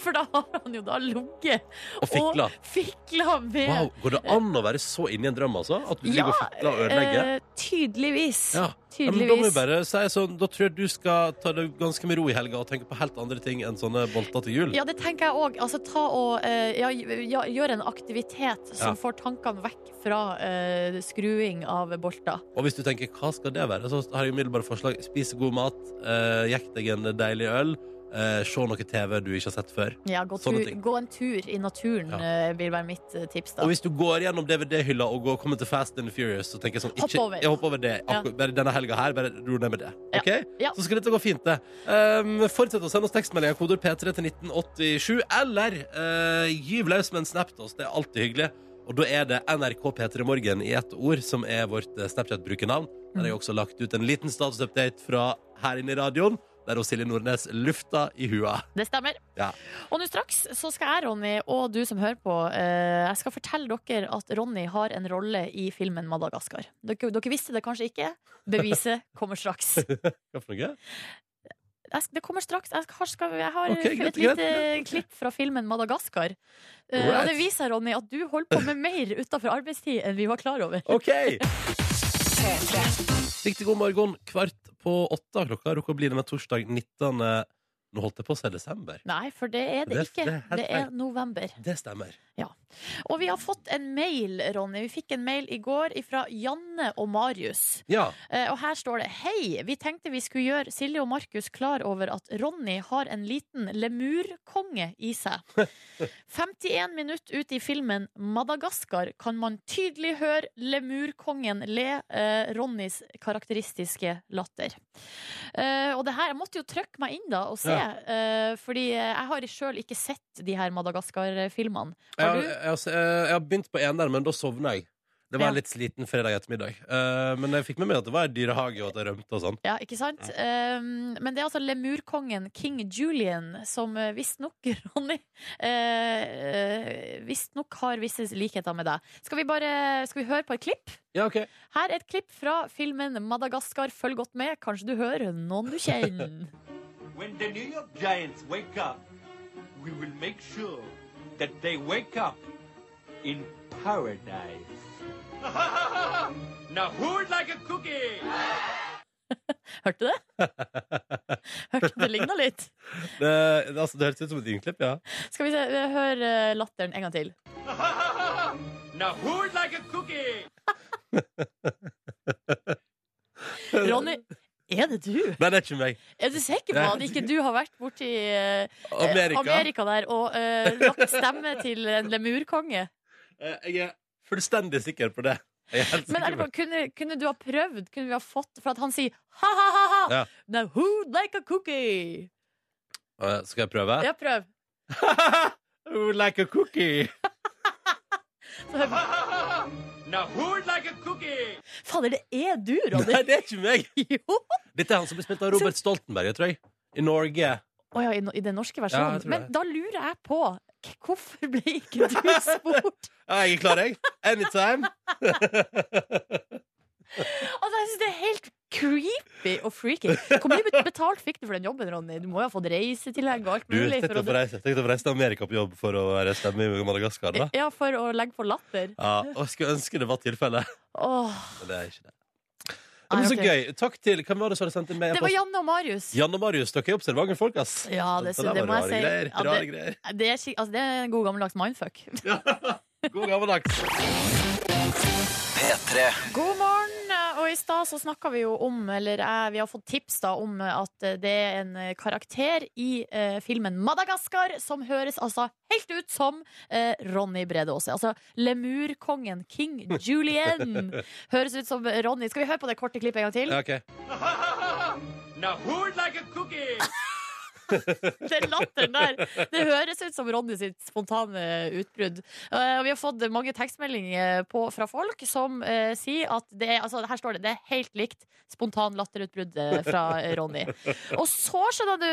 For da har han jo da ligget Og fikla. fikla med Wow, Går det an å være så inni en drøm, altså? At du ligger og fikler og ødelegger? eh, tydeligvis. Ja. Ja, men da må vi bare si sånn Da tror jeg du skal ta det ganske med ro i helga og tenke på helt andre ting enn sånne bolter til jul. Ja, det tenker jeg òg. Altså, ta og eh, ja, ja, gjøre en aktivitet som Ja. får tankene vekk fra uh, skruing av bolter. Og hvis du tenker hva skal det være, så har jeg umiddelbare forslag. Spise god mat, uh, jekk deg en deilig øl, eh, se noe TV du ikke har sett før. Ja, gå, tur, gå en tur i naturen Ja. eh, vil være mitt eh, tips. da Og hvis du går gjennom DVD-hylla og går, kommer til Fast and Furious, så tenker jeg sånn Hopp over. Jeg hopper over det. Ja. Bare denne helga her, bare ro ned med det. Ok? Ja. Så skal dette gå fint, det. Um, fortsett å sende oss tekstmeldinger, koder P3 til 1987, eller uh, gyv løs med en snap til oss. Det er alltid hyggelig. Og da er det NRK P3 Morgen i ett ord som er vårt Snapchat-brukernavn. Der har jeg også lagt ut en liten statusupdate fra her inne i radioen, der hun Silje Nordnes lufta i hua. Det stemmer. Ja. Og nå straks så skal jeg, Ronny, og du som hører på, eh, jeg skal fortelle dere at Ronny har en rolle i filmen Madagaskar. Dere, dere visste det kanskje ikke. Beviset kommer straks. Hva for noe? Det kommer straks. Jeg har, skal, jeg har okay, et lite klipp fra filmen Madagaskar. Right. og det viser, Ronny, at du holder på med mer utenfor arbeidstid enn vi var klar over. OK! Riktig god morgen. Kvart på åtte klokka. Dere blir det med torsdag 19. Nå holdt jeg på å si desember. Nei, for det er det Det ikke. det er Det er november. Det stemmer. Ja. Og vi har fått en mail, Ronny. Vi fikk en mail i går fra Janne og Marius. Ja. Eh, Og her står det Hei, vi tenkte vi skulle gjøre Silje og Markus klar over at Ronny har en liten lemurkonge i seg. 51 minutter ut i filmen Madagaskar kan man tydelig høre lemurkongen le eh, Ronnys karakteristiske latter. Eh, og det her, jeg måtte jo trykke meg inn da og se, Ja. Eh, fordi jeg har sjøl ikke sett de her Madagaskar-filmene. Har du? jeg, har jeg har begynt på eneren, men da sovna jeg. Det var Ja. en litt sliten fredag ettermiddag. Uh, men jeg fikk med meg at det var en dyrehage, og at jeg rømte og sånn. Ja, ikke sant? Um, men det er altså lemurkongen King Julian som visstnok, Ronny uh, Visstnok har visse likheter med deg. Skal vi bare Skal vi høre på et klipp? Ja, ok. Her er et klipp fra filmen Madagaskar. Følg godt med. Kanskje du hører noen du kjenner. When the New York Giants wake up, we will make sure that they wake up in paradise. now, who would like a cookie? Hørte du det? Hørte det ligna litt? Det, det, altså, det hørtes ut som et innklipp, ja. Skal vi se, hør uh, latteren en gang til. now, who would like a cookie? Ronny, er det du? Nei, det er ikke meg. Er du sikker på at ikke du har vært borti uh, Amerika. Amerika der og uh, lagt stemme til en lemurkonge? Eh, jeg er fullstendig sikker på det. Er Men er det på bare, kunne, kunne du ha prøvd? Kunne vi ha fått For at han sier ha-ha-ha! Ja. Now who'd like a cookie? Uh, Skal jeg prøve? Ja, prøv. Who would like a cookie? Så now, who like a cookie? Fader, det er du, Ronny! Nei, det er ikke meg. Jo! Dette er han som blir spilt av Robert Stoltenberg, jeg tror jeg. I Norge. Å ja, i, no- i den norske versjonen. Ja, Men da lurer jeg på Hvorfor ble ikke du spurt? Ja, jeg er klar, jeg. Anytime. Altså, jeg synes det er helt creepy og freaky. Hvor mye betalt fikk du for den jobben, Ronny? Du må jo ha fått reisetillegg og alt Du, mulig. tenk For deg å få reise- tenk deg å reise til Amerika på jobb for å være stemme i Madagaskar, da. ja, for å legge på latter. Ja, og skulle ønske det var tilfellet. Åh, Men det er ikke det. Det var så gøy. Takk til Hvem var det som hadde sendt inn mail? Det var Janne og Marius. Janne og Marius, dere er observante folk, ass. Ja, det, det, det må jeg si. Greier, Ja, det, greier. det, er, altså, det er en god gammeldags mindfuck. God gammeldags. P3. God morgen! I stad så snakka vi jo om, eller eh, vi har fått tips da om at det er en karakter i eh, filmen Madagaskar som høres altså helt ut som eh, Ronny Brede Aase. Altså lemurkongen King Julian høres ut som Ronny. Skal vi høre på det korte klippet en gang til? Ja, ok. now, who would like a cookie? Den latteren der. Det høres ut som Ronny sitt spontane utbrudd. Eh, og vi har fått mange tekstmeldinger på, fra folk som uh, sier at det er, altså, her står det, det er helt likt spontan latterutbrudd eh, fra Ronny. Og så skjønner du,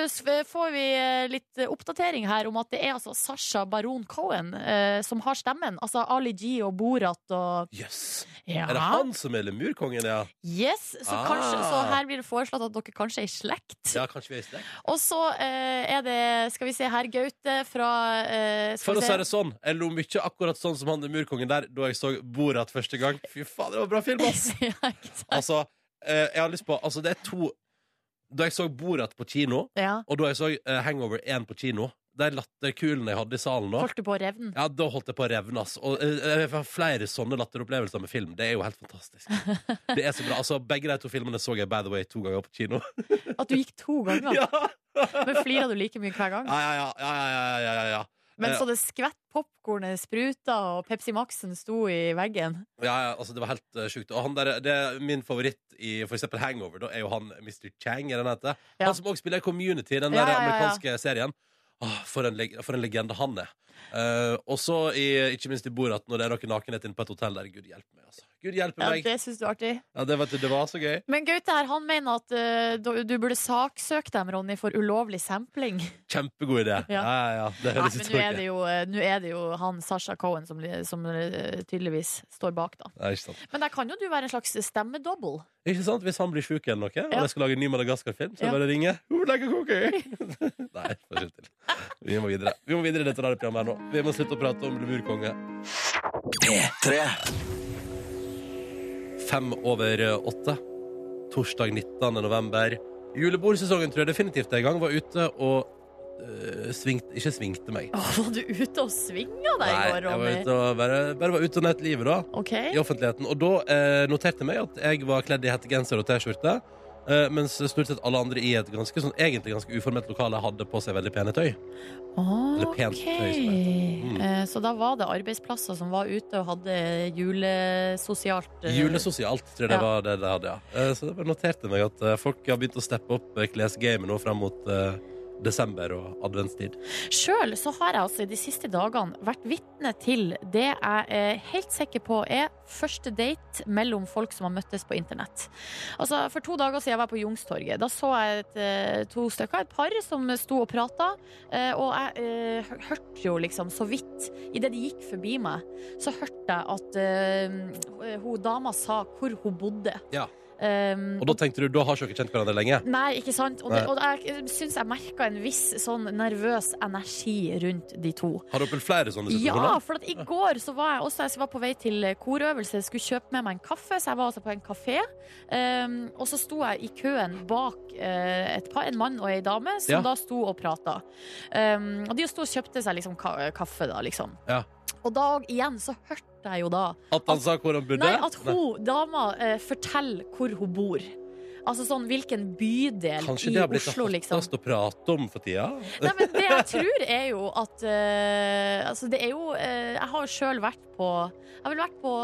får vi litt oppdatering her om at det er altså Sasha Baron Cohen uh, som har stemmen. Altså Ali G og Borat og Jøss. ja. Er det han som er lemurkongen, ja? Yes, så, Ah. kanskje, så her blir det foreslått at dere kanskje er i slekt. Ja, kanskje vi er i slekt? Og så er det, skal vi se her, Gaute fra eh, For å si det sånn, jeg lo mye akkurat sånn som han Murkongen der da jeg så Borat første gang. Fy faen, det var bra film, ass! ja. Altså, eh, jeg har lyst på Altså, det er to Da jeg så Borat på kino, Ja. og da jeg så eh, Hangover 1 på kino, de latterkulene jeg hadde i salen da Holdt du på å revne? ja, Da holdt jeg på å revne. ass. Og eh, Jeg har flere sånne latteropplevelser med film. Det er jo helt fantastisk. Det er så bra. Altså, Begge de to filmene så jeg by the way to ganger på kino. At du gikk to ganger? Ja, Men flirer du like mye hver gang? ja, ja, ja, ja, ja, ja, ja, ja. Men Eh, så det skvett, popkornet spruta, og Pepsi Max-en sto i veggen? Ja, ja, altså det var helt uh, sjukt. Og han der, det er min favoritt i for eksempel Hangover, da, er jo han Mr. Chang, er den heter. Ja. Han som også spiller i Community, den Ja, der ja, ja, ja. amerikanske serien. Åh, for, en for en legende han er. Uh, og så ikke minst i Borat, når det er noe nakenhet inne på et hotell der. Gud hjelpe meg, altså. Gud hjelpe Ja, meg. det syns du er artig. Ja, det, vet du, det var så gøy. Men Gaute her, han mener at uh, du, burde saksøke dem, Ronny, for ulovlig sampling. Kjempegod idé. Ja. Ja, ja, ja. Det høres men ut som er, det jo, eh, nå er det jo han Sasha Cohen som, som eh, tydeligvis står bak, da. Nei, ikke sant. Men der kan jo du være en slags stemmedobbel. Ikke sant? Hvis han blir sjuk eller noe, og Ja. jeg skal lage en ny Madagaskar-film, så Ja. jeg bare ringer. Who would like a cookie? Nei, får ikke til. Vi må videre. Vi må videre i dette radioprogrammet her nå. Vi må slutte å prate om Lemurkonge. Fem over eh, åtte. Torsdag 19. november. Julebordsesongen tror jeg definitivt i gang. Var ute og øh, svingte Ikke svingte meg. Å, var du ute og svinga deg i Nei, går, jeg var ute og bare, bare var ute og nøt livet, da. Okay. i offentligheten. Og da eh, noterte jeg meg at jeg var kledd i hettegenser og T-skjorte. Eh, mens stort sett alle andre i et ganske, sånn, egentlig ganske uformelt lokale hadde på seg veldig pene tøy. Eller pent okay. tøy, som det heter. Mm. Eh, Så da var det arbeidsplasser som var ute og hadde julesosialt eh, Julesosialt, tror jeg det var det de hadde, ja. Eh, så det noterte meg at eh, folk har begynt å steppe opp eh, klesgamet nå fram mot desember og adventstid. Sjøl så har jeg altså i de siste dagene vært vitne til det jeg er helt sikker på er første date mellom folk som har møttes på internett. Altså For to dager siden jeg var på Jungstorget. Da så jeg et, eh, to stykker, et par, som sto og prata. eh, Og jeg eh, hørte jo liksom så vidt Idet de gikk forbi meg, så hørte jeg at uh, hun dama sa hvor hun bodde. Ja. Um, Og da tenkte du, da har ikke dere kjent hverandre lenge? Nei, ikke sant? Og, det, og jeg syns jeg merka en viss sånn nervøs energi rundt de to. Har dere opplevd flere sånne Ja, for at i går så var jeg også jeg var på vei til korøvelse, skulle kjøpe med meg en kaffe, så jeg var altså på en kafé. Um, og så sto jeg i køen bak uh, par, en mann og ei dame, som Ja. da sto og prata. Um, og de sto og kjøpte seg liksom ka kaffe, da, liksom. Ja. Og da igjen så hørte jeg jo da At han sa hvor han bodde? Nei, at hun, dama, eh, forteller hvor hun bor. Altså sånn hvilken bydel Kanskje i det har blitt Oslo, det liksom. å prate om for tida? Nei, men det jeg tror er jo at uh, Altså, det er jo uh, Jeg har sjøl vært på Jeg har vel vært på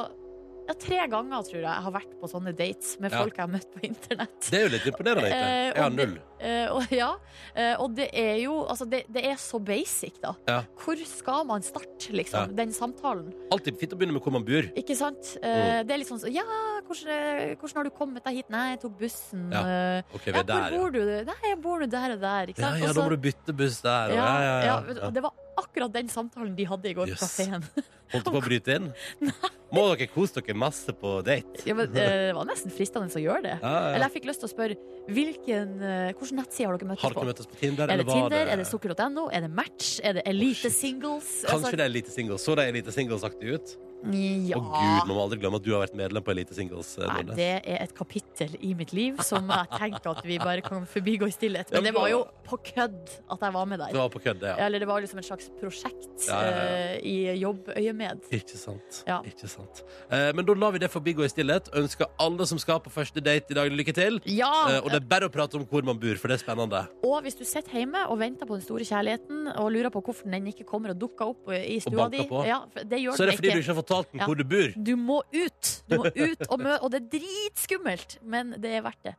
ja, tre ganger, tror jeg, jeg har vært på sånne dates med Ja. folk jeg har møtt på internett. Det er jo litt imponerende, Eh, egentlig. Jeg har og det- null. Eh, og, ja, eh, og det er jo Altså, det, det er så basic, da. Ja. Hvor skal man starte, liksom? Den samtalen. Alltid fint å begynne med hvor man bor. Ikke sant? Eh, Mm. Det er litt sånn så, Ja, hvordan, hvordan har du kommet deg hit? Nei, jeg tok bussen. Ja. Eh, Ok, vi ja, er der, hvor ja. bor du? Nei, jeg bor nå der og der. Ikke Ja, sant? ja, Og da så- må du bytte buss der. Og, ja, ja, ja, ja, ja. og Det var akkurat den samtalen de hadde i går på Jøss. kafeen. Holdt du på å bryte inn? Må dere kose dere masse på date? Ja, men, eh, det var nesten fristende å gjøre det. Ja, ja. Eller jeg fikk lyst til å spørre hvilken, eh, hvilken nettside har dere møttes Har på? dere møttes på Tinder? Er det Tinder? Er det sukker.no? Er det Match? Er det Elite oh, Singles? Kanskje det er Elite Singles. Så det Elite Singles-aktig ut? Ja. Å gud, man må aldri glemme at du har vært medlem på Elite Singles. eh, Nei, det er et kapittel i mitt liv som jeg tenker at vi bare kan forbigå i stillhet. Men det var jo på kødd at jeg var med Det der. var på kødd, det, ja. Eller det var liksom et slags prosjekt Ja, ja, ja. Uh, i jobbøyemed. Ikke sant. Ikke sant. Uh, men da lar vi det forbigå i stillhet. Ønsker alle som skal på første date i dag, lykke til. Ja! Eh, og det er bare å prate om hvor man bor, for det er spennende. Og hvis du sitter hjemme og venter på den store kjærligheten og lurer på hvorfor den ikke kommer og dukker opp i stua di, det Så er det fordi du ikke. har har fortalt den hvor du bor. Du må ut! Du må ut og, møte og det er dritskummelt, men det er verdt det.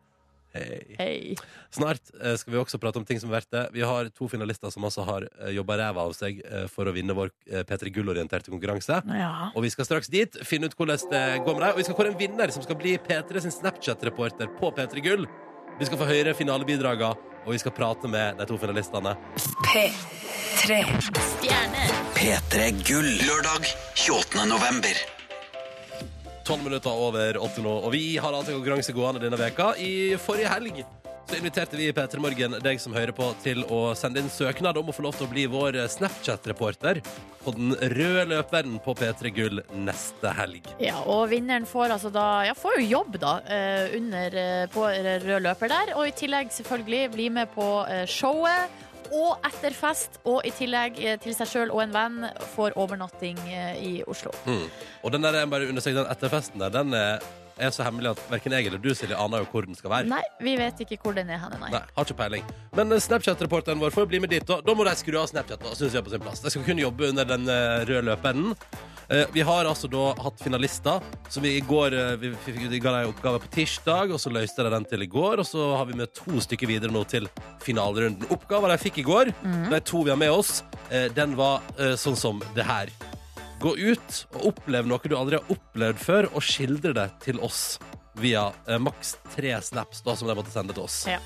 Hei. Hei. Snart eh, skal vi også prate om ting som er verdt det. Vi har to finalister som altså har uh, jobba ræva av seg eh, for å vinne vår uh, P3 Gull-orienterte konkurranse. Ja. Og vi skal straks dit, finne ut hvordan det går med deg. Og vi skal kåre en vinner som skal bli P3 sin Snapchat-reporter på P3 Gull. Vi skal få høre finalebidragene, og vi skal prate med de to finalistene. P3. Stjerne. P3 Gull. Lørdag 28. november. Tolv minutter over åtte nå, og vi har altså konkurranse gående denne veka. I forrige helg så inviterte vi i P3 Morgen deg som hører på, til å sende inn søknad om å få lov til å bli vår Snapchat-reporter på den røde løperen på P3 Gull neste helg. Ja, og vinneren får altså da Ja, får jo jobb, da, eh, under eh, på rød løper der. Og i tillegg selvfølgelig bli med på eh, showet. Og etter fest, og i tillegg til seg sjøl og en venn, får overnatting i Oslo. Mm. Og den der, jeg bare understreker, den etterfesten der, den er, er så hemmelig at verken jeg eller du, Silje, aner jo hvor den skal være. Nei, vi vet ikke hvor den er henne, nei. Nei, har ikke peiling. Men eh, Snapchat-reporteren vår får bli med dit. Da, da må de skru av Snapchat. da, synes jeg er på sin plass. De skal kunne jobbe under den eh, røde løperen. Eh, vi har altså da hatt finalister, som vi i går vi, vi ga dem oppgave på tirsdag, og så løste de den til i går. Og så har vi med to stykker videre nå til finalerunden. Oppgaven de fikk i går, de to vi har med oss, den var sånn som det her. Gå ut og opplev noe du aldri har opplevd før, og skildre det til oss via eh, maks tre snaps da, som de måtte sende til oss. Ja.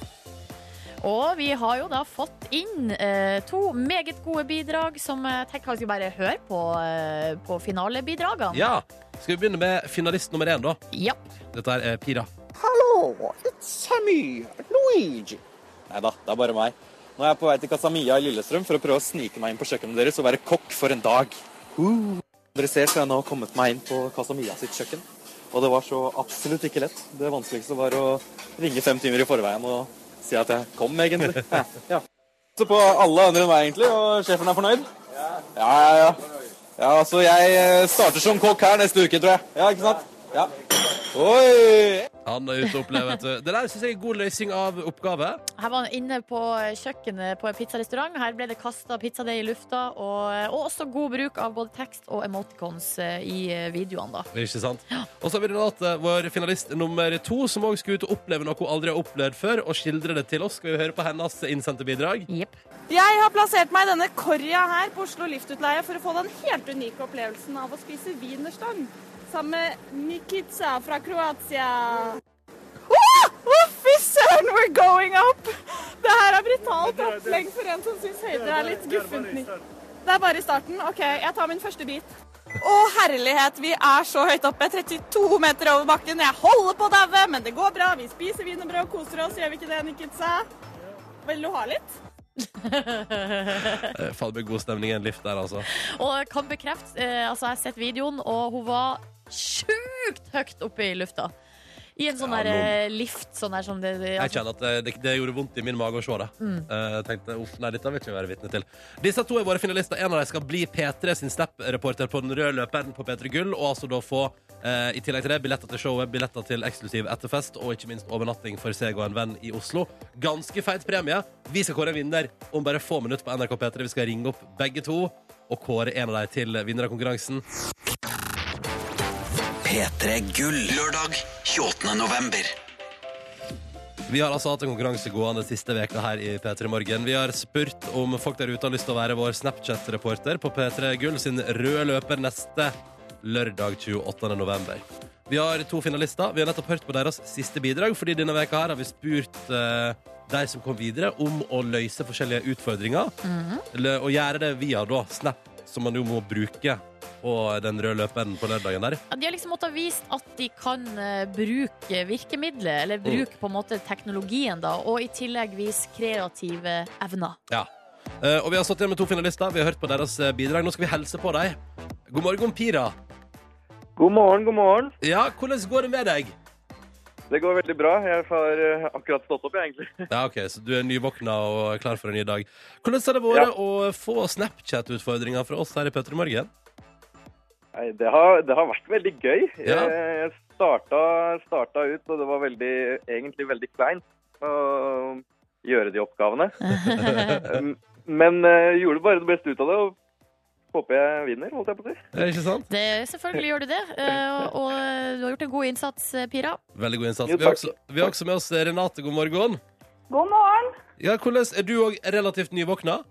Og vi har jo da fått inn eh, to meget gode bidrag som jeg tenker vi skal bare høre på, eh, på finalebidragene. Ja, Skal vi begynne med finalist nummer én, da? Ja. Dette er eh, Pira. Hallo, it's Sammy, Luigi. Nei da, det er bare meg. Nå er jeg på vei til Casamia i Lillestrøm for å prøve å snike meg inn på kjøkkenet deres og være kokk for en dag. Uh. Dere ser så jeg nå har kommet meg inn på Casamia sitt kjøkken. Og det var så absolutt ikke lett. Det vanskeligste var å ringe fem timer i forveien og si at jeg kom, egentlig. Ja. ja. Så på alle andre enn meg, egentlig, og sjefen er fornøyd? Ja, ja, ja. Ja, så jeg starter som kokk her neste uke, tror jeg. Ja, ikke sant? Ja. Oi! Han er ute og opplever, vet du. Det der syns jeg er god løsning av oppgave. Her var han inne på kjøkkenet på en pizzarestaurant. Her ble det kasta pizzadeig i lufta, og, og også god bruk av både tekst og emoticons eh, i eh, videoene, da. Ikke sant? Og så har vi eh, vår finalist nummer to, som òg skulle ut og oppleve noe hun aldri har opplevd før, og skildre det til oss. Skal vi høre på hennes innsendte bidrag? Jepp. Jeg har plassert meg i denne korja her på Oslo Liftutleie for å få den helt unike opplevelsen av å spise wienerstang sammen med Nikica fra Kroatia. Å, å, fy søren, we're going up! Det her er brutalt opplegg for en som syns høyder er litt guffent. Det er bare i starten. OK, jeg tar min første bit. Å, herlighet, vi er så høyt oppe. 32 meter over bakken. Jeg holder på å daue, men det går bra. Vi spiser wienerbrød og koser oss, gjør vi ikke det, Nikica? Vil du ha litt? Eh, Fader med god stemning i en lift der, altså. Og kan bekrefte, eh, altså jeg har sett videoen, og hun var sjukt høyt oppe i lufta. I en sånn Ja, der eh, lift, sånn der som det, det Jeg altså, kjenner at det, det, det gjorde vondt i min mage å se det. Mm. Uh, tenkte, uff, nei, dette vil ikke være vitne til. Disse to er våre finalister. En av dem skal bli P3 sin Snap-reporter på den røde løperen på P3 Gull, og altså da få, uh, i tillegg til det, billetter til showet, billetter til eksklusiv etterfest, og ikke minst overnatting for seg og en venn i Oslo. Ganske feit premie. Vi skal kåre en vinner om bare få minutter på NRK P3. Vi skal ringe opp begge to og kåre en av dem til vinner av konkurransen. P3 Gull. Lørdag 28. november. Vi har altså hatt en konkurranse gående siste veka her i P3 Morgen. Vi har spurt om folk der ute har lyst til å være vår Snapchat-reporter på P3 Gull sin røde løper neste lørdag 28. november. Vi har to finalister. Vi har nettopp hørt på deres siste bidrag, fordi denne veka her har vi spurt uh, de som kom videre, om å løse forskjellige utfordringer. Eller, og gjøre det via da Snap, som man jo må bruke på den røde løperen på lørdagen der. Ja, De har liksom måttet vise at de kan eh, bruke virkemidlet, eller bruke på en måte teknologien, da, og i tillegg vise kreative evner. Ja. Eh, og vi har satt igjen med to finalister. Vi har hørt på deres eh, bidrag. Nå skal vi helse på dem. God morgen, Pira. God morgen, god morgen. Ja, hvordan går det med deg? Det går veldig bra. Jeg har eh, akkurat stått opp, egentlig. Ja, ok, Så du er nyvåkna og klar for en ny dag. Hvordan har det vært å få Snapchat-utfordringer fra oss her i Petter Morgen? Nei, det, har, det har vært veldig gøy. Ja. Jeg, jeg starta, starta ut, og det var veldig, egentlig veldig kleint å gjøre de oppgavene. Um, Men eh, gjorde bare det beste ut av det, og håper jeg vinner, holdt jeg på å si. Er det ikke sant? Det, selvfølgelig gjør du det, eh, og du har gjort en god innsats, eh, Pira. Veldig god innsats. Jo, Vi har, også, vi har også med oss Renate. God morgen. God morgen. Ja, hvordan Er du òg relativt nyvåkna?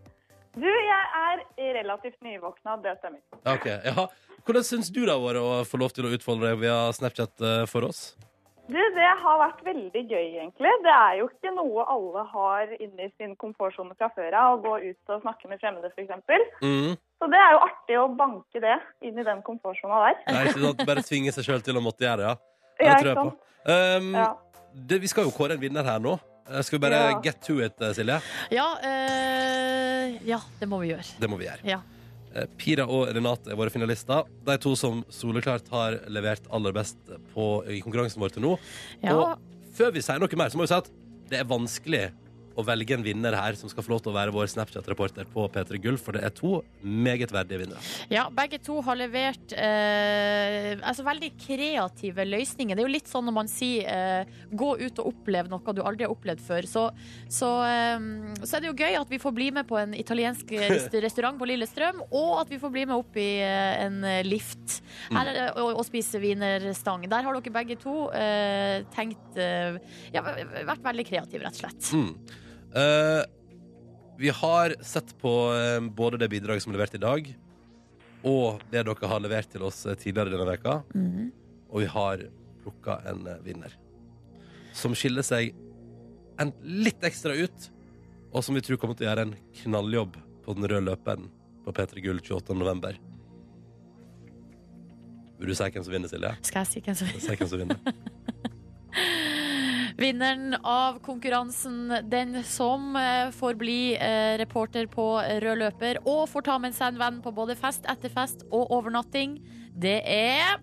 Du, jeg er relativt nyvåkna, det stemmer. Ok, ja. Hvordan syns du det har vært å få lov til å utfolde deg via Snapchat eh, for oss? Du, det har vært veldig gøy, egentlig. Det er jo ikke noe alle har inni sin komfortsone fra før av, å gå ut og snakke med fremmede, f.eks. Mm. Så det er jo artig å banke det inn i den komfortsona der. Nei, ikke sant? Bare tvinge seg sjøl til å måtte gjøre det, ja. Ja, Det tror jeg på. Um, Ja. det, vi skal jo kåre en vinner her nå. Eh, Skal vi bare Ja. get to it, eh, Silje? Ja, eh, ja, det må vi gjøre. Det må vi gjøre. Ja. Eh, Pira og Renate er våre finalister. De to som soleklart har levert aller best på, i konkurransen vår til nå. Ja. Og før vi sier noe mer, så må vi si at det er vanskelig å velge en vinner her som skal få lov til å være vår Snapchat-reporter på P3 Gull, for det er to meget verdige vinnere. Ja, begge to har levert eh, altså veldig kreative løsninger. Det er jo litt sånn når man sier eh, 'gå ut og opplev noe du aldri har opplevd før'. Så, så, eh, så er det jo gøy at vi får bli med på en italiensk restaurant på Lillestrøm, og at vi får bli med opp i eh, en lift her, eh, og, og spise wienerstang. Der har dere begge to eh, tenkt eh, Ja, vært veldig kreative, rett og slett. Mm. Eh, vi har sett på uh, både det bidraget som er levert i dag, og det dere har levert til oss eh, tidligere denne veka Mhm. Og vi har plukka en uh, vinner som skiller seg en litt ekstra ut, og som vi tror kommer til å gjøre en knalljobb på den røde løperen på P3 Gull 28. november. Vil du si hvem som vinner, Silje? Skal jeg Si hvem som vinner. Vinneren av konkurransen, den som eh, får bli eh, reporter på rød løper og får ta med seg en venn på både fest, etterfest og overnatting, det er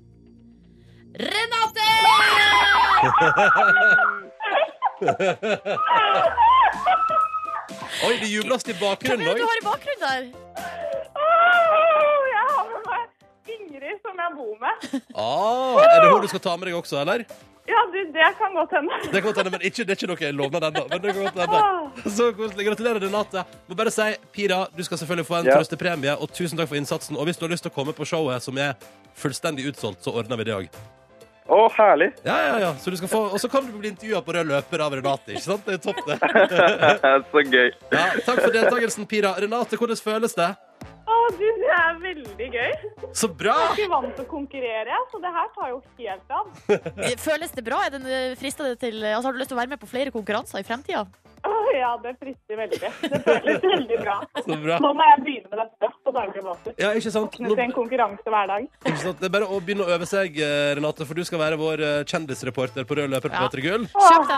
Renate! Oi, det jubles i Hvem bakgrunnen er det du òg! har i bakgrunnen der? Jeg har med meg Ingrid, som jeg bor med. Ah, er det hun du skal ta med deg også, eller? Ja, du, det kan godt hende. Det kan godt hende, men ikke, det er ikke noe lovnad ennå. Men det kan godt hende. Så koselig. Gratulerer, Renate. Må bare si, Pira, du skal selvfølgelig få en Ja. trøstepremie, og tusen takk for innsatsen. Og hvis du har lyst til å komme på showet, som er fullstendig utsolgt, så ordner vi det òg. Å, herlig. Ja, ja, ja. Så du skal få, og så kan du bli intervjua på rød løper av Renate. Ikke sant? Det er topp, det. Så gøy. Ja, takk for deltakelsen, Pira. Renate, hvordan føles det? Å, du, det er veldig gøy. Så bra! Jeg er ikke vant til å konkurrere, så det her tar jo helt av. Føles det bra? Er det det til, altså, har du lyst til å være med på flere konkurranser i fremtida? Å, ja, det frister veldig. Det føles veldig bra. Så bra. Nå må jeg begynne med dette på daglig basis. Ja, ikke sant? Nå... en konkurranse hver dag. Ikke sant? Det er bare å begynne å øve seg, eh, Renate, for du skal være vår eh, kjendisreporter på rød løper på Ja. P3 Gull. Kjøp,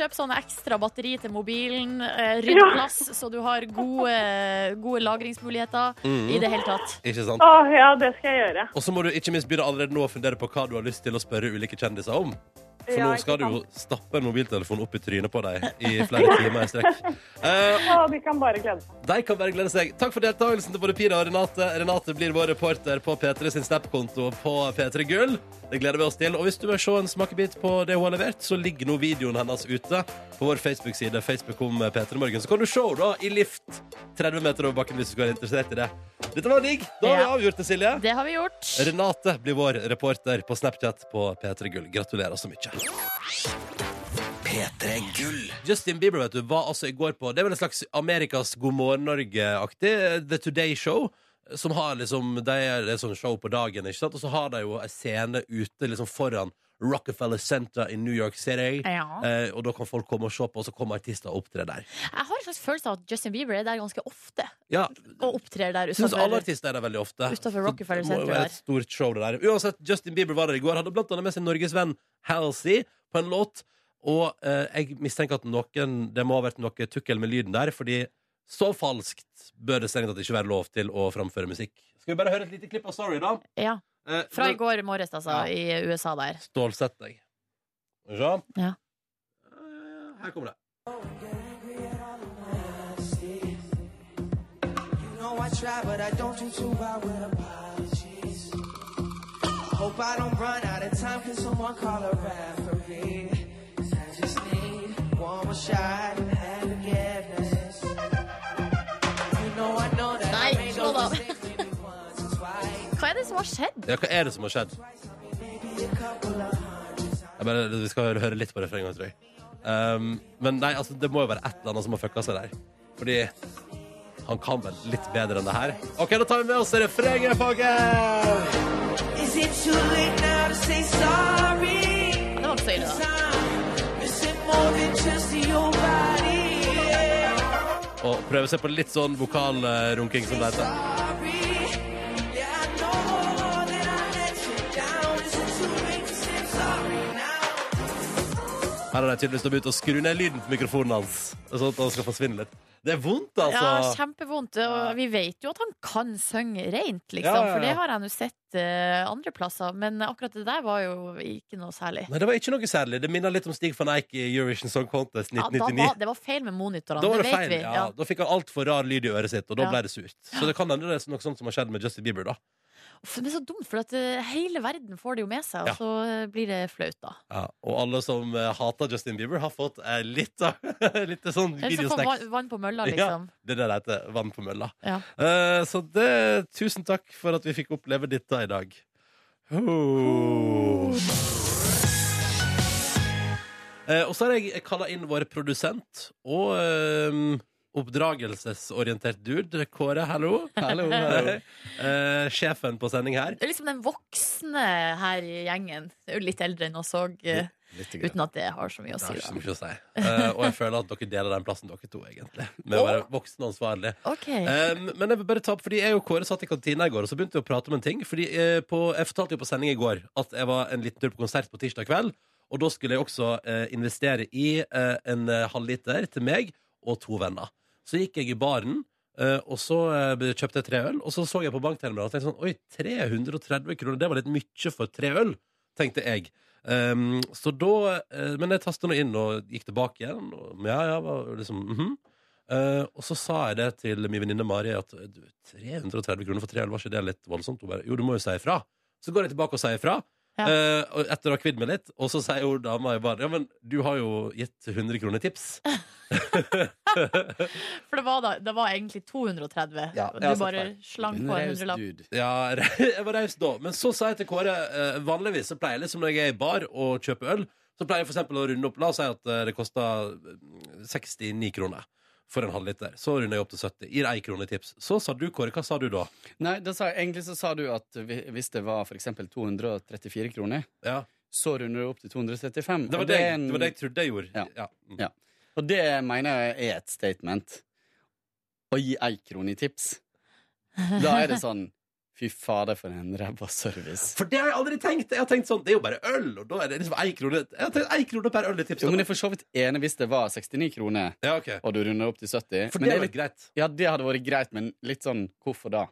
kjøp sånne ekstra batteri til mobilen. Eh, Rydd Ja. plass, så du har gode, gode lagringsmuligheter i det hele tatt. Ikke sant? Å, ja, det skal jeg gjøre. Og så må du ikke minst begynne allerede nå å fundere på hva du har lyst til å spørre ulike kjendiser om. For Ja, nå skal du jo stappe en mobiltelefon opp i trynet på deg i flere timer i strekk. Eh, de kan bare glede seg. de kan bare glede seg. Takk for deltakelsen til både Pira og Renate. Renate blir vår reporter på P3 sin Snap-konto på P3 Gull. Det gleder vi oss til. Og hvis du vil se en smakebit på det hun har levert, så ligger nå videoen hennes ute på vår Facebook-side. Facebook om P3 Morgen. Så kan du se henne i lift 30 meter over bakken hvis du skulle være interessert i det. Dette var digg. Da har vi avgjort det, Silje. Det har vi gjort. Renate blir vår reporter på Snapchat på P3 Gull. Gratulerer så mye. P3 Gull. Justin Bieber vet du, var altså i går på Det er vel en slags Amerikas God morgen Norge-aktig The Today Show. Som har liksom Det er et sånt show på dagen, ikke sant? Og så har de jo en scene ute liksom foran Rockefeller Center i New York City. Ja. Eh, og da kan folk komme og se på, og så kommer artister og opptrer der. Jeg har en slags følelse av at Justin Bieber er der ganske ofte. Ja, Og opptrer der utenfor. alle artister er der veldig ofte. Utenfor Rockefeller Center. det må jo være et stort show det der. Uansett, Justin Bieber var der i går. Hadde blant annet med sin Norges venn Halsey på en låt. Og eh, jeg mistenker at noen Det må ha vært noe tukkel med lyden der, fordi så falskt bør det strengt tatt ikke være lov til å framføre musikk. Skal vi bare høre et lite klipp av Sorry, da? Ja. Eh, Fra i går morges, altså, Ja. i USA der. Stålsett deg. Skal vi se? Ja. Her kommer det. know try, but I don't do too well with apologies. Hope I don't run out of time, can someone call a referee? 'Cause I just need one more shot er det som har skjedd? Ja, hva er det som har skjedd? Jeg bare, vi skal høre, litt på refrenget, tror jeg. Um, men nei, altså, det må jo være et eller annet som har fucka seg der. Fordi han kan vel litt bedre enn det her. OK, da tar vi med oss refrenget, folkens! Det var ikke så ille, da. Og prøve seg på litt sånn vokalrunking, som det heter. Her har de tydeligvis begynt å skru ned lyden på mikrofonen hans, sånn at han skal forsvinne litt. Det er vondt, altså. Ja, kjempevondt. Og vi vet jo at han kan synge rent, liksom. Ja, ja, ja. For det har jeg nå sett uh, andre plasser. Men akkurat det der var jo ikke noe særlig. Nei, det var ikke noe særlig. Det minner litt om Stig van Eijk i Eurovision Song Contest Ja, da 1999. var, det var feil med monitorene, Da var det det vet feil, vi. ja. Da fikk han altfor rar lyd i øret sitt, og da Ja. ble det surt. Så det kan hende det er noe sånt som har skjedd med Justin Bieber, da. Det er så dumt, for at eh, hele verden får det jo med seg, og så eh, blir det flaut, da. Ja. Og alle som eh, hater Justin Bieber, har fått eh, litt av litt sånn videosnacks. vann, på mølla, liksom. Ja, det er det det heter. Vann på mølla. Ja. Uh, så det, tusen takk for at vi fikk oppleve dette i dag. Oh. Eh, og så har jeg kalla inn vår produsent og eh, oppdragelsesorientert dude. Kåre, hallo. Hallo, hallo. uh, sjefen på sending her. Det er liksom den voksne her i gjengen. Det er jo litt eldre enn oss òg, uten at det har så mye å Det si. har ikke så mye å si. Uh, og jeg føler at dere deler den plassen, dere to, egentlig. Med å være voksne og ansvarlige. Okay. Um, men jeg vil bare ta opp, fordi jeg og Kåre satt i kantina i går, og så begynte vi å prate om en ting. Fordi uh, på, Jeg fortalte jo på sending i går at jeg var en liten tur på konsert på tirsdag kveld. Og da skulle jeg også uh, investere i eh, en eh, halvliter til meg og to venner. Så gikk jeg i baren, eh, og så eh, kjøpte jeg tre øl. Og så så jeg på bankterminalen og tenkte sånn Oi, 330 kroner, det var litt mye for tre øl, tenkte jeg. Um, så da uh, Men jeg tasta nå inn og gikk tilbake igjen. Og, ja, ja, liksom -hmm. uh, og så sa jeg det til min venninne Mari at du, 330 kroner for tre øl, var ikke det litt voldsomt? Hun bare jo, du må jo si ifra. Så går jeg tilbake og sier ifra. Ja. eh, etter å ha kvidd meg litt. Og så sier hun dama i baren ja, men du har jo gitt 100 kroner tips. For det var, da, det var egentlig 230. Ja, du bare slang på en hundrelapp. Ja, jeg var raus da. Men så sa jeg til Kåre eh, vanligvis så pleier jeg liksom når jeg er i bar og kjøper øl, så pleier jeg for eksempel å runde opp. La oss si at eh, det koster eh, 69 kroner for en halvliter. Så runder jeg opp til 70. Gir ei krone i tips. Så sa du, Kåre. Hva sa du da? Nei, da sa, egentlig så sa du at hvis det var eksempel 234 kroner, Ja. så runder du opp til 235. Det var det, jeg- det var det jeg trodde jeg gjorde. Ja. Ja. Mm. Ja. Og det mener jeg er et statement. Å gi ei krone i tips. Da er det sånn Fy fader, for en ræva service. For det har jeg aldri tenkt. Jeg har tenkt sånn, Det er jo bare øl, og da er det liksom ei krone Jeg har tenkt ei krone per øl i tipset. Jo, men jeg er for så vidt enig hvis det var 69 kroner, Ja, okay. og du runder opp til 70. For Men det er vært litt, greit. ja, det hadde vært greit, men litt sånn hvorfor da?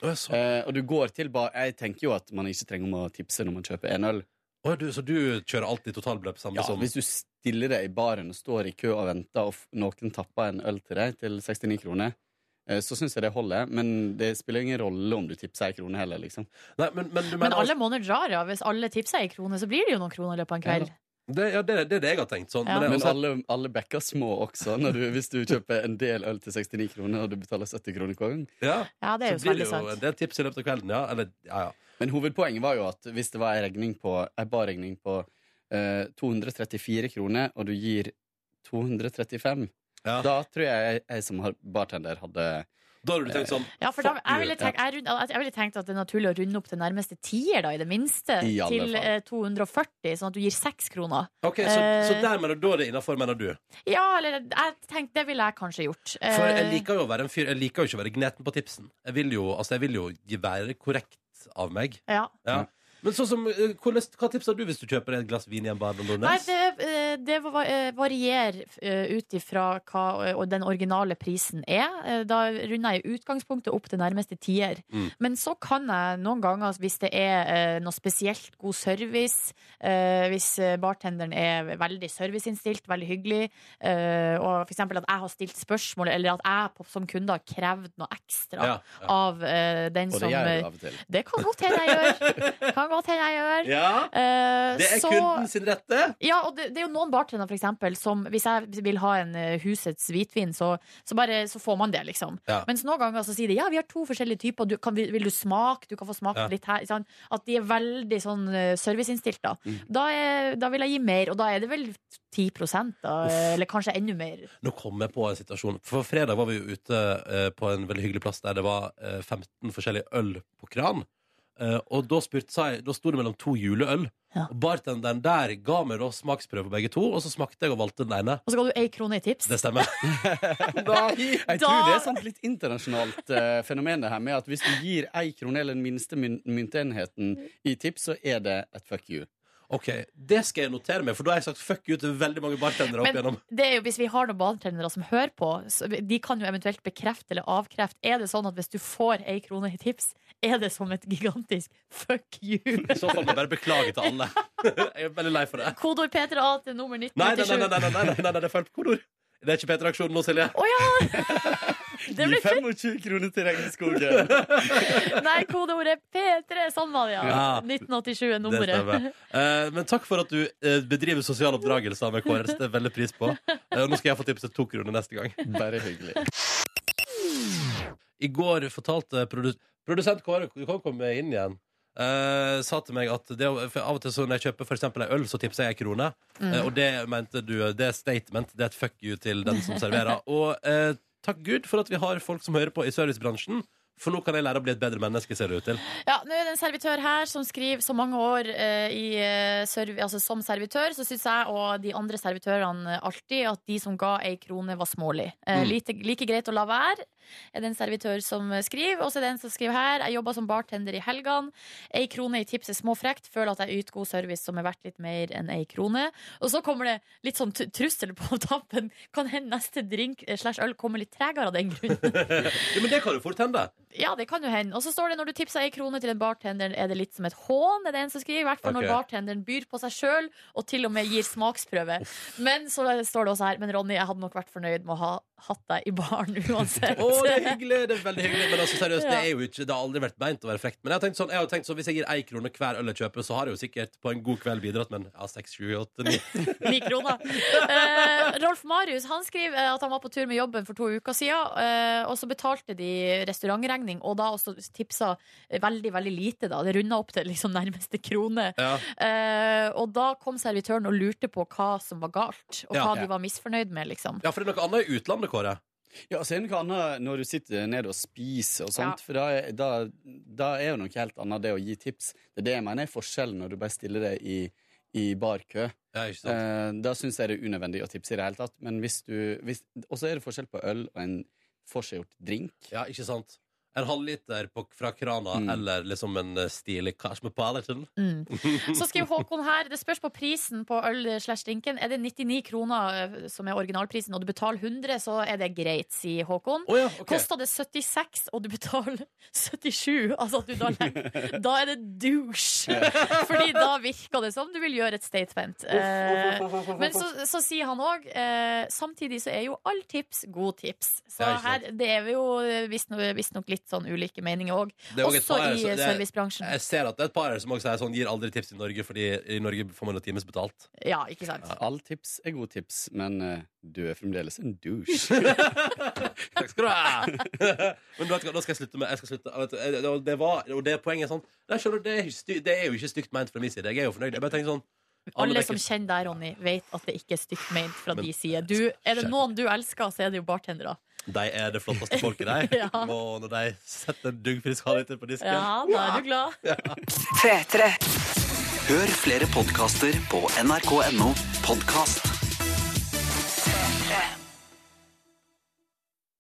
Å, så. Eh, og du går til bar Jeg tenker jo at man ikke trenger om å tipse når man kjøper en øl. Å, du, så du kjører alltid totalbeløp samme Ja, som Hvis du stiller deg i baren og står i kø og venter, og noen tapper en øl til deg til 69 kroner, så syns jeg det holder. Men det spiller ingen rolle om du tipser ei krone heller, liksom. Nei, men, men du Men alle måneder drar, ja. Hvis alle tipser ei krone, så blir det jo noen kroner i løpet av en kveld. det, ja, det, det er det jeg har tenkt. Sånn. Ja. Men, også, alle, alle backer små også, når du, hvis du kjøper en del øl til 69 kroner, og du betaler 70 kroner hver gang. ja, Ja, det er jo så blir det jo sant. en del tips i løpet av kvelden. Ja, eller, ja, ja. Men hovedpoenget var jo at hvis det var ei regning på Ei barregning på eh, 234 kroner, og du gir 235, Ja. da tror jeg jeg som bartender hadde Da har du tenkt sånn Ja, for da, jeg, ville tenkt, jeg, rund- jeg ville tenkt at det er naturlig å runde opp til nærmeste tier, da, i det minste. I Til eh, 240, sånn at du gir seks kroner. Ok, så, Eh. så der mener du, da er det innafor, mener du? Ja, eller jeg tenkte det ville jeg kanskje gjort. For jeg Eh, liker jo å være en fyr Jeg liker jo ikke å være gneten på tipsen. Jeg vil jo, altså, jeg vil jo være korrekt av meg. ja. Ja. Men sånn som, eh, hvordan, hva tipser du hvis du kjøper et glass vin i en bar? Nei, det, eh, det eh, varierer eh, ut ifra hva eh, den originale prisen er. Da runder jeg i utgangspunktet opp til nærmeste tier. Mm. Men så kan jeg noen ganger, hvis det er noe spesielt god service, hvis bartenderen er veldig serviceinnstilt, veldig hyggelig, og eksempel at jeg har stilt spørsmål, eller at jeg som kunde har krevd noe ekstra Ja, ja. av den den Og som det gjør eh, du av og til. Det kan godt hende jeg gjør. Kan godt hende jeg gjør. Ja, det er så- kunden sin rette. ja, og det, det er jo noen bartendere for eksempel som hvis jeg vil ha en eh, husets hvitvin, så, så, bare, så får man det, liksom. Ja. Mens noen ganger så sier de ja, vi har to forskjellige typer, du, kan, vil du smake? Du kan få smake Ja. litt her. Sånn, at de er veldig sånn eh, serviceinnstilt, da. Mm. Da, er, da vil jeg gi mer, og da er det vel 10 da, eller kanskje enda mer. Nå kom jeg på en situasjon. For fredag var vi jo ute eh, på en veldig hyggelig plass der det var eh, 15 forskjellige øl på kran. Eh, og da, spurte, da sto det mellom to juleøl. Ja. Og bartenderen der ga meg da smaksprøve på begge to, og så smakte jeg og valgte den ene. Og så ga du ei krone i tips. Det stemmer. Jeg tror det er sånn litt internasjonalt uh, fenomen det her med at hvis du gir ei krone eller den minste myn myntenheten i tips, så er det et fuck you. Ok, Det skal jeg notere meg, for da har jeg sagt fuck you til veldig mange bartendere opp igjennom. Men det er jo, hvis vi har noen bartendere som hører på, så de kan jo eventuelt bekrefte eller avkrefte. Er det sånn at hvis du får ei krone i tips, er det som et gigantisk fuck you? I så fall må jeg bare beklage til alle. Jeg er veldig lei for det. Kodord P3A til nummer Nei, nei, nei, nei, nei, nei, nei, nei, nei, det er feil kodeord. Det er ikke P3-aksjonen nå, Silje. Å ja! Det ble Gi 25 kroner til Regnskogen. Nei, kodeordet P3. Sånn var det, ja. Ja. 1987 er nummeret. Eh, men takk for at du uh, bedriver sosial oppdragelse med KRS. Det er veldig pris på. Uh, nå skal jeg få tipset to kroner neste gang. Bare hyggelig. I går fortalte produs produsent Kåre Du kan komme inn igjen. Eh, sa til meg at det, for av og til så når jeg kjøper for eksempel en øl, så tipser jeg en krone. Mm. Uh, og det mente du Det er statement. Det er et fuck you til den som serverer. Og uh, takk Gud for at vi har folk som hører på i servicebransjen. For nå kan jeg lære å bli et bedre menneske, ser det ut til. Ja, nå er det en servitør her som skriver så mange år eh, i, eh, serv altså, som servitør, så syns jeg og de andre servitørene alltid at de som ga ei krone, var smålig. Eh, Mm. lite, like greit å la være, er det en servitør som eh, skriver. Og så er det en som skriver her, jeg jobba som bartender i helgene. Ei krone i tips er småfrekt. Føler at jeg yter god service som er verdt litt mer enn ei krone. Og så kommer det litt sånn trussel på tappen. Kan hende neste drink eh, slash øl kommer litt tregere av den grunn. ja, men det kan jo fort hende. Ja, det kan jo hende. Og så står det når du tipser ei krone til en bartender, er det litt som et hån. Er det en som skriver. I hvert fall okay. når bartenderen byr på seg sjøl og til og med gir smaksprøve. Men så står det også her Men Ronny, jeg hadde nok vært fornøyd med å ha hatt deg i baren uansett. Å, det er hyggelig! Det er veldig hyggelig Men altså, seriøst, det er jo ikke Det har aldri vært meint å være frekt. Men jeg har tenkt sånn, jeg har tenkt sånn hvis jeg gir én krone hver øl jeg kjøper, så har jeg jo sikkert på en god kveld bidratt med ja, seks, sju, åtte, ni. Ni kroner. Uh, Rolf Marius han skriver eh, at han var på tur med jobben for to uker siden, uh, og så betalte de restaurantregning, og da også tipsa veldig, veldig lite, da. Det runda opp til liksom nærmeste krone. Ja. Uh, og da kom servitøren og lurte på hva som var galt, og hva Ja. de var misfornøyd med, liksom. Ja, for det er noe annet i utlandet, Kåre. Ja, så er det noe annet når du sitter nede og spiser og sånt. Ja. For da da, da er jo noe helt annet det å gi tips. Det er det jeg mener er forskjellen når du bare stiller det i, i barkø. Ja, ikke sant. Eh, da syns jeg det er unødvendig å tipse i det hele tatt. Men hvis du Og så er det forskjell på øl og en forseggjort drink. Ja, ikke sant? En halvliter på, fra krana, Mm. eller liksom en eh, stilig cash med palaten. Mm. Så skriver Håkon her Det spørs på prisen på øl slash drinken. Er det 99 kroner eh, som er originalprisen, og du betaler 100, så er det greit, sier Håkon. Oh, ja, okay. Koster det 76, og du betaler 77, altså at du da legger Da er det douche! Fordi da virker det som du vil gjøre et statement. Eh, Men så, så sier han òg samtidig så er jo all tips god tips. Så her det er vi jo visstnok litt sånn ulike meninger òg. Er også Også par i er- servicebransjen. Jeg ser at det er et par her som også sier sånn Gir aldri tips i Norge, fordi i Norge får man noen times betalt. Ja, ikke sant? All tips er god tips, men uh, du er fremdeles en douche. Takk skal du ha! Men du vet hva, nå skal jeg slutte med jeg skal slutte, vet det var, og det poenget er sånn det er, det, er, ikke sty- det er jo ikke stygt ment fra min side. Jeg er jo fornøyd. Jeg bare tenker sånn Alle som kjenner deg, Ronny, vet at det ikke er stygt ment fra Men- de side. Du, er det noen du elsker, så er det jo bartendere. De er det flotteste folket, de. Ja. Og når de setter en duggfrisk halvliter på disken Ja, da er du glad. P3. Hør flere podkaster på nrk.no podkast.